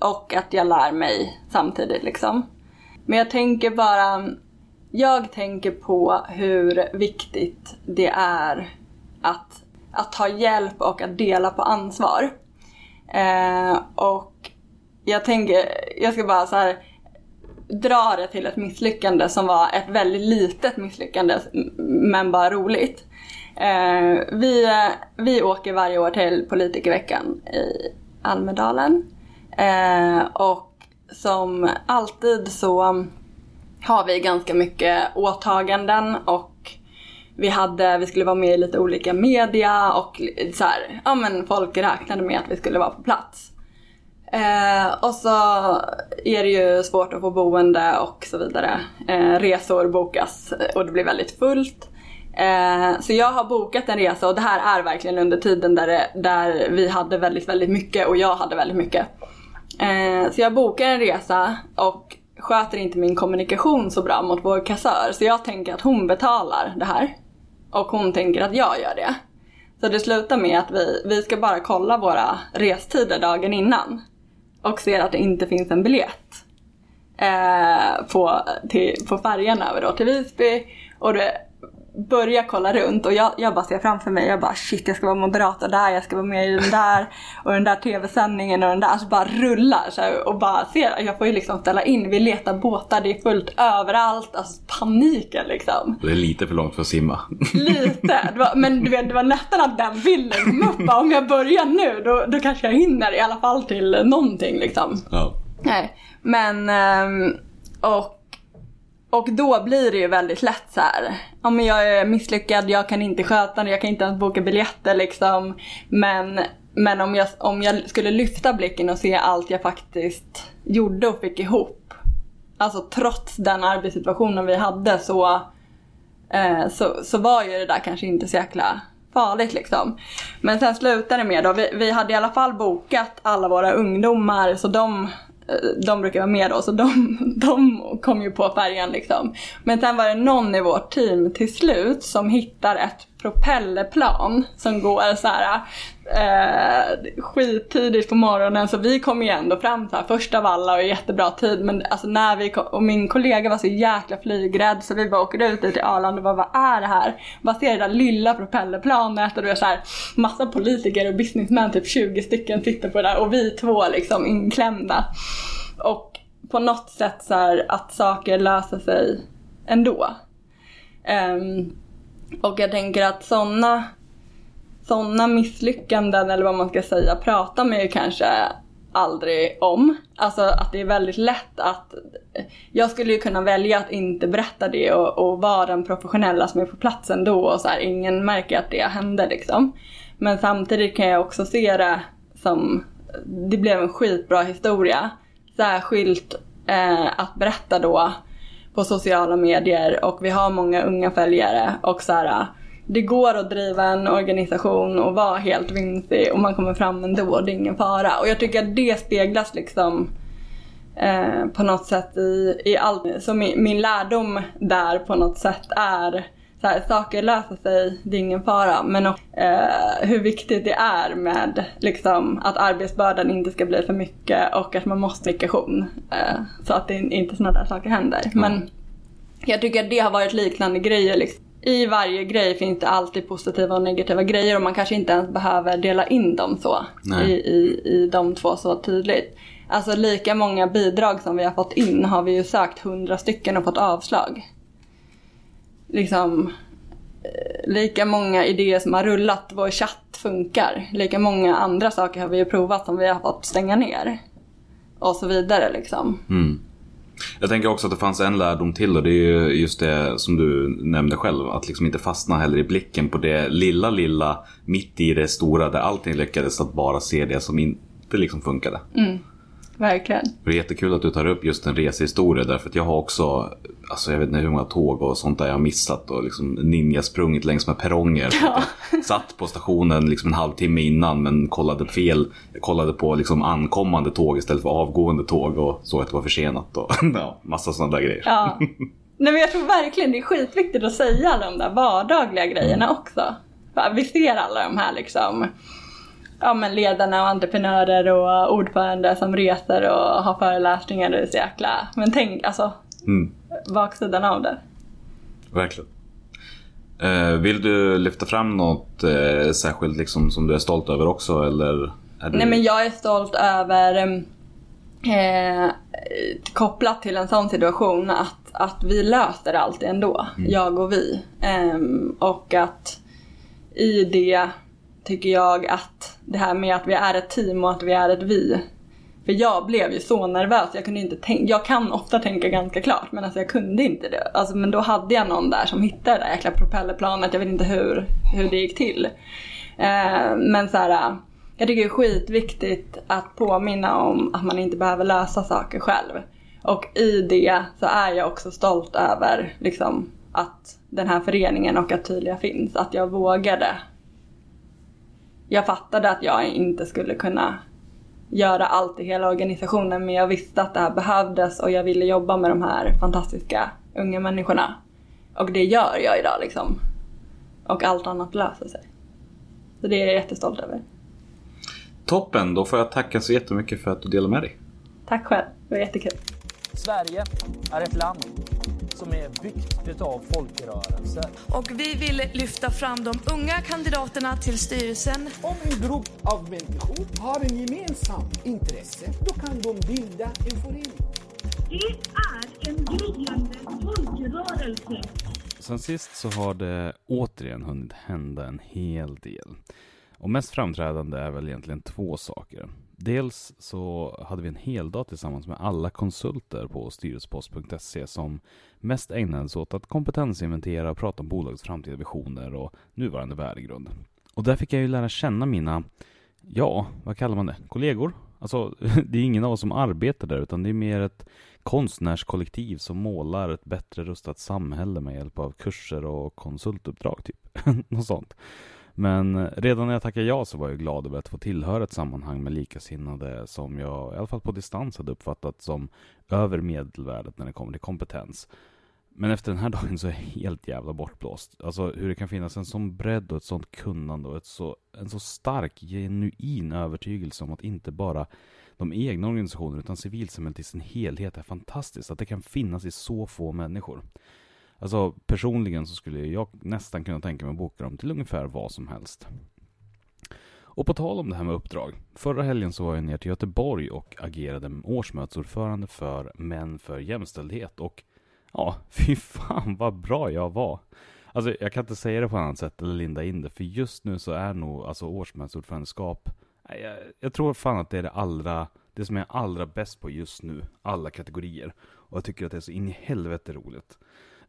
Och att jag lär mig samtidigt liksom. Men jag tänker bara, jag tänker på hur viktigt det är att, att ta hjälp och att dela på ansvar. Eh, och jag tänker, jag ska bara så här dra det till ett misslyckande som var ett väldigt litet misslyckande men bara roligt. Eh, vi, vi åker varje år till politikerveckan i Almedalen. Eh, och som alltid så har vi ganska mycket åtaganden och vi, hade, vi skulle vara med i lite olika media och så här, ja men folk räknade med att vi skulle vara på plats. Eh, och så är det ju svårt att få boende och så vidare. Eh, resor bokas och det blir väldigt fullt. Eh, så jag har bokat en resa och det här är verkligen under tiden där, det, där vi hade väldigt, väldigt mycket och jag hade väldigt mycket. Eh, så jag bokar en resa och sköter inte min kommunikation så bra mot vår kassör. Så jag tänker att hon betalar det här. Och hon tänker att jag gör det. Så det slutar med att vi, vi ska bara kolla våra restider dagen innan. Och ser att det inte finns en biljett. Eh, på, till, på färjan över då till Visby. Och det börjar kolla runt och jag, jag bara ser framför mig, jag bara shit jag ska vara moderator där, jag ska vara med i den där och den där tv-sändningen och den där, alltså bara rullar så här, och bara ser, jag får ju liksom ställa in, vi letar båtar, det är fullt överallt, alltså paniken liksom. Det är lite för långt för att simma. [laughs] Lite, var, men du vet det var nästan att den bilden kom upp, om jag börjar nu då, då kanske jag hinner i alla fall till någonting liksom. Ja. Nej, men ehm, och, och då blir det ju väldigt lätt så här. Ja men jag är misslyckad, jag kan inte sköta det, jag kan inte ens boka biljetter liksom. Men, men om, jag, om jag skulle lyfta blicken och se allt jag faktiskt gjorde och fick ihop. Alltså trots den arbetssituationen vi hade så eh, så, så var ju det där kanske inte så jäkla farligt liksom. Men sen slutade det med då, vi, vi hade i alla fall bokat alla våra ungdomar så de Eh, de brukar vara med då, så de, [laughs] de kom ju på färjan liksom. Men sen var det någon i vårt team till slut som hittar ett propellerplan som går så här eh, skittidigt på morgonen så vi kom ju ändå fram så här först av alla och jättebra tid men alltså när vi kom, och min kollega var så jäkla flygrädd så vi bara åker ut dit till Arlanda och bara vad är det här? Bara ser det där lilla propellerplanet och det är så här massa politiker och businessmän, typ 20 stycken sitter på det där och vi två liksom inklämda. Och på något sätt så här att saker löser sig ändå. Um, och jag tänker att sådana sådana misslyckanden eller vad man ska säga pratar man ju kanske aldrig om. Alltså att det är väldigt lätt att jag skulle ju kunna välja att inte berätta det och, och vara den professionella som är på platsen då och så här, ingen märker att det hände liksom. Men samtidigt kan jag också se det som, det blev en skitbra historia. Särskilt eh, att berätta då på sociala medier och vi har många unga följare och så här, det går att driva en organisation och vara helt vinstig och man kommer fram ändå, det är ingen fara. Och jag tycker att det speglas liksom eh, på något sätt i, i allt. Så min, min lärdom där på något sätt är så här, saker löser sig, det är ingen fara. Men också, eh, hur viktigt det är med liksom, att arbetsbördan inte ska bli för mycket och att man måste kommunikation. Eh, så att det inte sådana där saker händer. Mm. Men jag tycker att det har varit liknande grejer. Liksom. I varje grej finns det alltid positiva och negativa grejer och man kanske inte ens behöver dela in dem så i, i, i de två så tydligt. Alltså lika många bidrag som vi har fått in har vi ju sökt hundra stycken och fått avslag liksom eh, lika många idéer som har rullat, vår chatt funkar. Lika många andra saker har vi ju provat som vi har fått stänga ner. Och så vidare liksom. Mm. Jag tänker också att det fanns en lärdom till och det är ju just det som du nämnde själv. Att liksom inte fastna heller i blicken på det lilla, lilla mitt i det stora där allting lyckades. Att bara se det som inte liksom funkade. Mm. Verkligen. Det är jättekul att du tar upp just en resehistoria därför att jag har också, alltså jag vet inte hur många tåg och sånt där jag har missat och liksom ninjasprungit längs med perronger. Ja. Satt på stationen liksom en halvtimme innan men kollade fel, kollade på liksom ankommande tåg istället för avgående tåg och såg att det var försenat och [laughs] ja, massa sådana där grejer. Ja. Nej men jag tror verkligen det är skitviktigt att säga de där vardagliga grejerna mm. också. Vi ser alla de här liksom ja, men ledarna och entreprenörer och ordförande som reser och har föreläsningar. Det är så jäkla... Men tänk alltså, mm. baksidan av det. Verkligen. Eh, vill du lyfta fram något eh, särskilt liksom, som du är stolt över också? Eller du... Nej men jag är stolt över eh, kopplat till en sån situation att, att vi löser allt ändå, mm. jag och vi. Eh, och att i det tycker jag att det här med att vi är ett team och att vi är ett vi. För jag blev ju så nervös, jag kunde inte tänka, jag kan ofta tänka ganska klart men alltså jag kunde inte det. Alltså, men då hade jag någon där som hittade det där jäkla propellerplanet, jag vet inte hur, hur det gick till. Eh, men så här, jag tycker det är skitviktigt att påminna om att man inte behöver lösa saker själv. Och i det så är jag också stolt över liksom, att den här föreningen och att Tydliga finns. Att jag vågade jag fattade att jag inte skulle kunna göra allt i hela organisationen men jag visste att det här behövdes och jag ville jobba med de här fantastiska unga människorna. Och det gör jag idag liksom. Och allt annat löser sig. Så det är jag jättestolt över. Toppen, då får jag tacka så jättemycket för att du delade med dig. Tack själv, det var jättekul. Sverige är ett land som är byggt utav folkrörelser. Och vi vill lyfta fram de unga kandidaterna till styrelsen. Om en grupp av människor har en gemensam intresse, då kan de bilda en förening. Det är en gryende folkrörelse. Sen sist så har det återigen hunnit hända en hel del. Och mest framträdande är väl egentligen två saker. Dels så hade vi en hel dag tillsammans med alla konsulter på styrelsepost.se som mest ägnade sig åt att kompetensinventera och prata om bolagets framtida visioner och nuvarande värdegrund. Och där fick jag ju lära känna mina, ja, vad kallar man det, kollegor? Alltså, [laughs] det är ingen av oss som arbetar där, utan det är mer ett konstnärskollektiv som målar ett bättre rustat samhälle med hjälp av kurser och konsultuppdrag, typ. [laughs] Något sånt. Men redan när jag tackade ja så var jag glad över att få tillhöra ett sammanhang med likasinnade som jag, i alla fall på distans, hade uppfattat som över medelvärdet när det kommer till kompetens. Men efter den här [laughs] dagen så är jag helt jävla bortblåst. Alltså hur det kan finnas en sån bredd och ett sånt kunnande och ett så, en så stark, genuin övertygelse om att inte bara de egna organisationerna utan civilsamhället i sin helhet är fantastiskt. Att det kan finnas i så få människor. Alltså personligen så skulle jag nästan kunna tänka mig att boka dem till ungefär vad som helst. Och på tal om det här med uppdrag. Förra helgen så var jag ner till Göteborg och agerade årsmötesordförande för Män för jämställdhet och ja, [laughs] fy fan vad bra jag var. Alltså jag kan inte säga det på annat sätt eller linda in det, för just nu så är nog alltså årsmötesordförandeskap, jag, jag tror fan att det är det allra, det som jag är allra bäst på just nu, alla kategorier. Och jag tycker att det är så in i helvete roligt.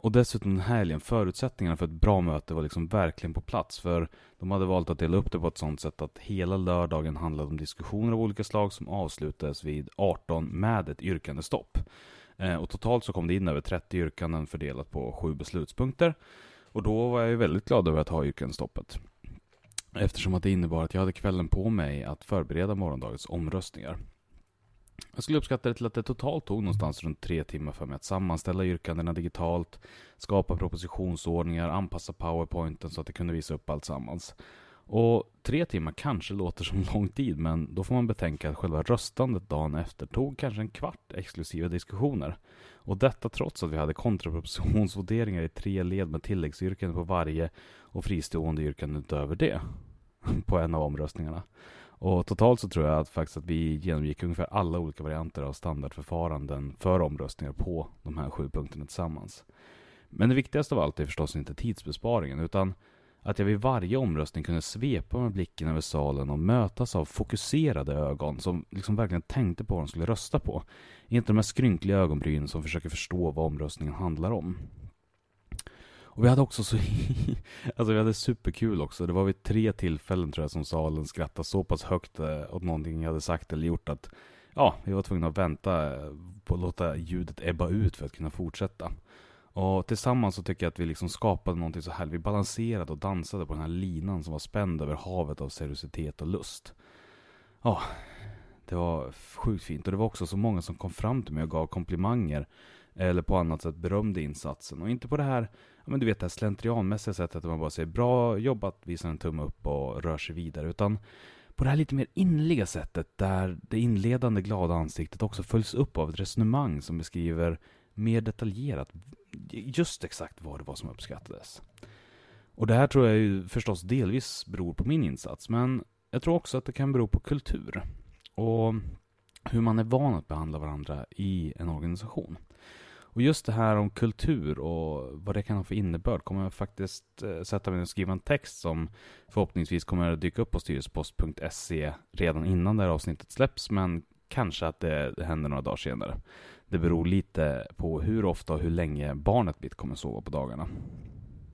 Och dessutom den här helgen, förutsättningarna för ett bra möte var liksom verkligen på plats. För de hade valt att dela upp det på ett sånt sätt att hela lördagen handlade om diskussioner av olika slag som avslutades vid 18 med ett yrkandestopp. Eh, och totalt så kom det in över 30 yrkanden fördelat på sju beslutspunkter. Och då var jag ju väldigt glad över att ha yrkandestoppet. Eftersom att det innebar att jag hade kvällen på mig att förbereda morgondagens omröstningar. Jag skulle uppskatta det till att det totalt tog någonstans runt tre timmar för mig att sammanställa yrkandena digitalt, skapa propositionsordningar, anpassa powerpointen så att jag kunde visa upp allt sammans. Och tre timmar kanske låter som [laughs] lång tid, men då får man betänka att själva röstandet dagen efter tog kanske en kvart exklusiva diskussioner. Och detta trots att vi hade kontrapropositionsvoteringar i tre led med tilläggsyrkanden på varje och fristående yrkanden utöver det [laughs] på en av omröstningarna. Och totalt så tror jag att faktiskt att vi genomgick ungefär alla olika varianter av standardförfaranden för omröstningar på de här sju punkterna tillsammans. Men det viktigaste av allt är förstås inte tidsbesparingen, utan att jag vid varje omröstning kunde svepa med blicken över salen och mötas av fokuserade ögon som liksom verkligen tänkte på vad de skulle rösta på. Inte de här skrynkliga ögonbrynen som försöker förstå vad omröstningen handlar om. Och vi hade också så... [laughs] alltså vi hade superkul också. Det var vid tre tillfällen tror jag som salen skrattade så pass högt eh, åt någonting jag hade sagt eller gjort att ja, vi var tvungna att vänta eh, på att låta ljudet ebba ut för att kunna fortsätta. Och tillsammans så tycker jag att vi liksom skapade någonting så här. Vi balanserade och dansade på den här linan som var spänd över havet av seriositet och lust. Ja, det var sjukt fint. Och det var också så många som kom fram till mig och gav komplimanger. Eller på annat sätt berömde insatsen. Och inte på det här, men du vet det här slentrianmässiga sättet att man bara säger bra jobbat, visar en tumme upp och rör sig vidare. Utan på det här lite mer inliga sättet där det inledande glada ansiktet också följs upp av ett resonemang som beskriver mer detaljerat just exakt vad det var som uppskattades. Och det här tror jag ju förstås delvis beror på min insats, men jag tror också att det kan bero på kultur. Och hur man är van att behandla varandra i en organisation. Och just det här om kultur och vad det kan ha för innebörd kommer jag faktiskt eh, sätta mig och skriva en text som förhoppningsvis kommer att dyka upp på styrelsepost.se redan innan det här avsnittet släpps, men kanske att det händer några dagar senare. Det beror lite på hur ofta och hur länge barnet mitt kommer sova på dagarna.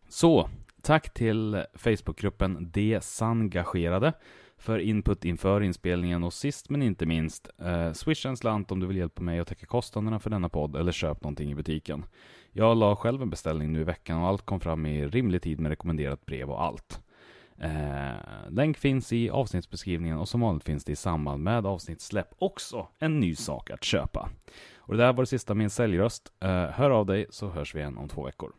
Så, tack till Facebookgruppen De Sangagerade för input inför inspelningen och sist men inte minst, eh, swisha en slant om du vill hjälpa mig att täcka kostnaderna för denna podd eller köp någonting i butiken. Jag la själv en beställning nu i veckan och allt kom fram i rimlig tid med rekommenderat brev och allt. Eh, länk finns i avsnittsbeskrivningen och som vanligt finns det i samband med avsnittssläpp också en ny sak att köpa. Och det där var det sista med min säljröst. Eh, hör av dig så hörs vi igen om två veckor.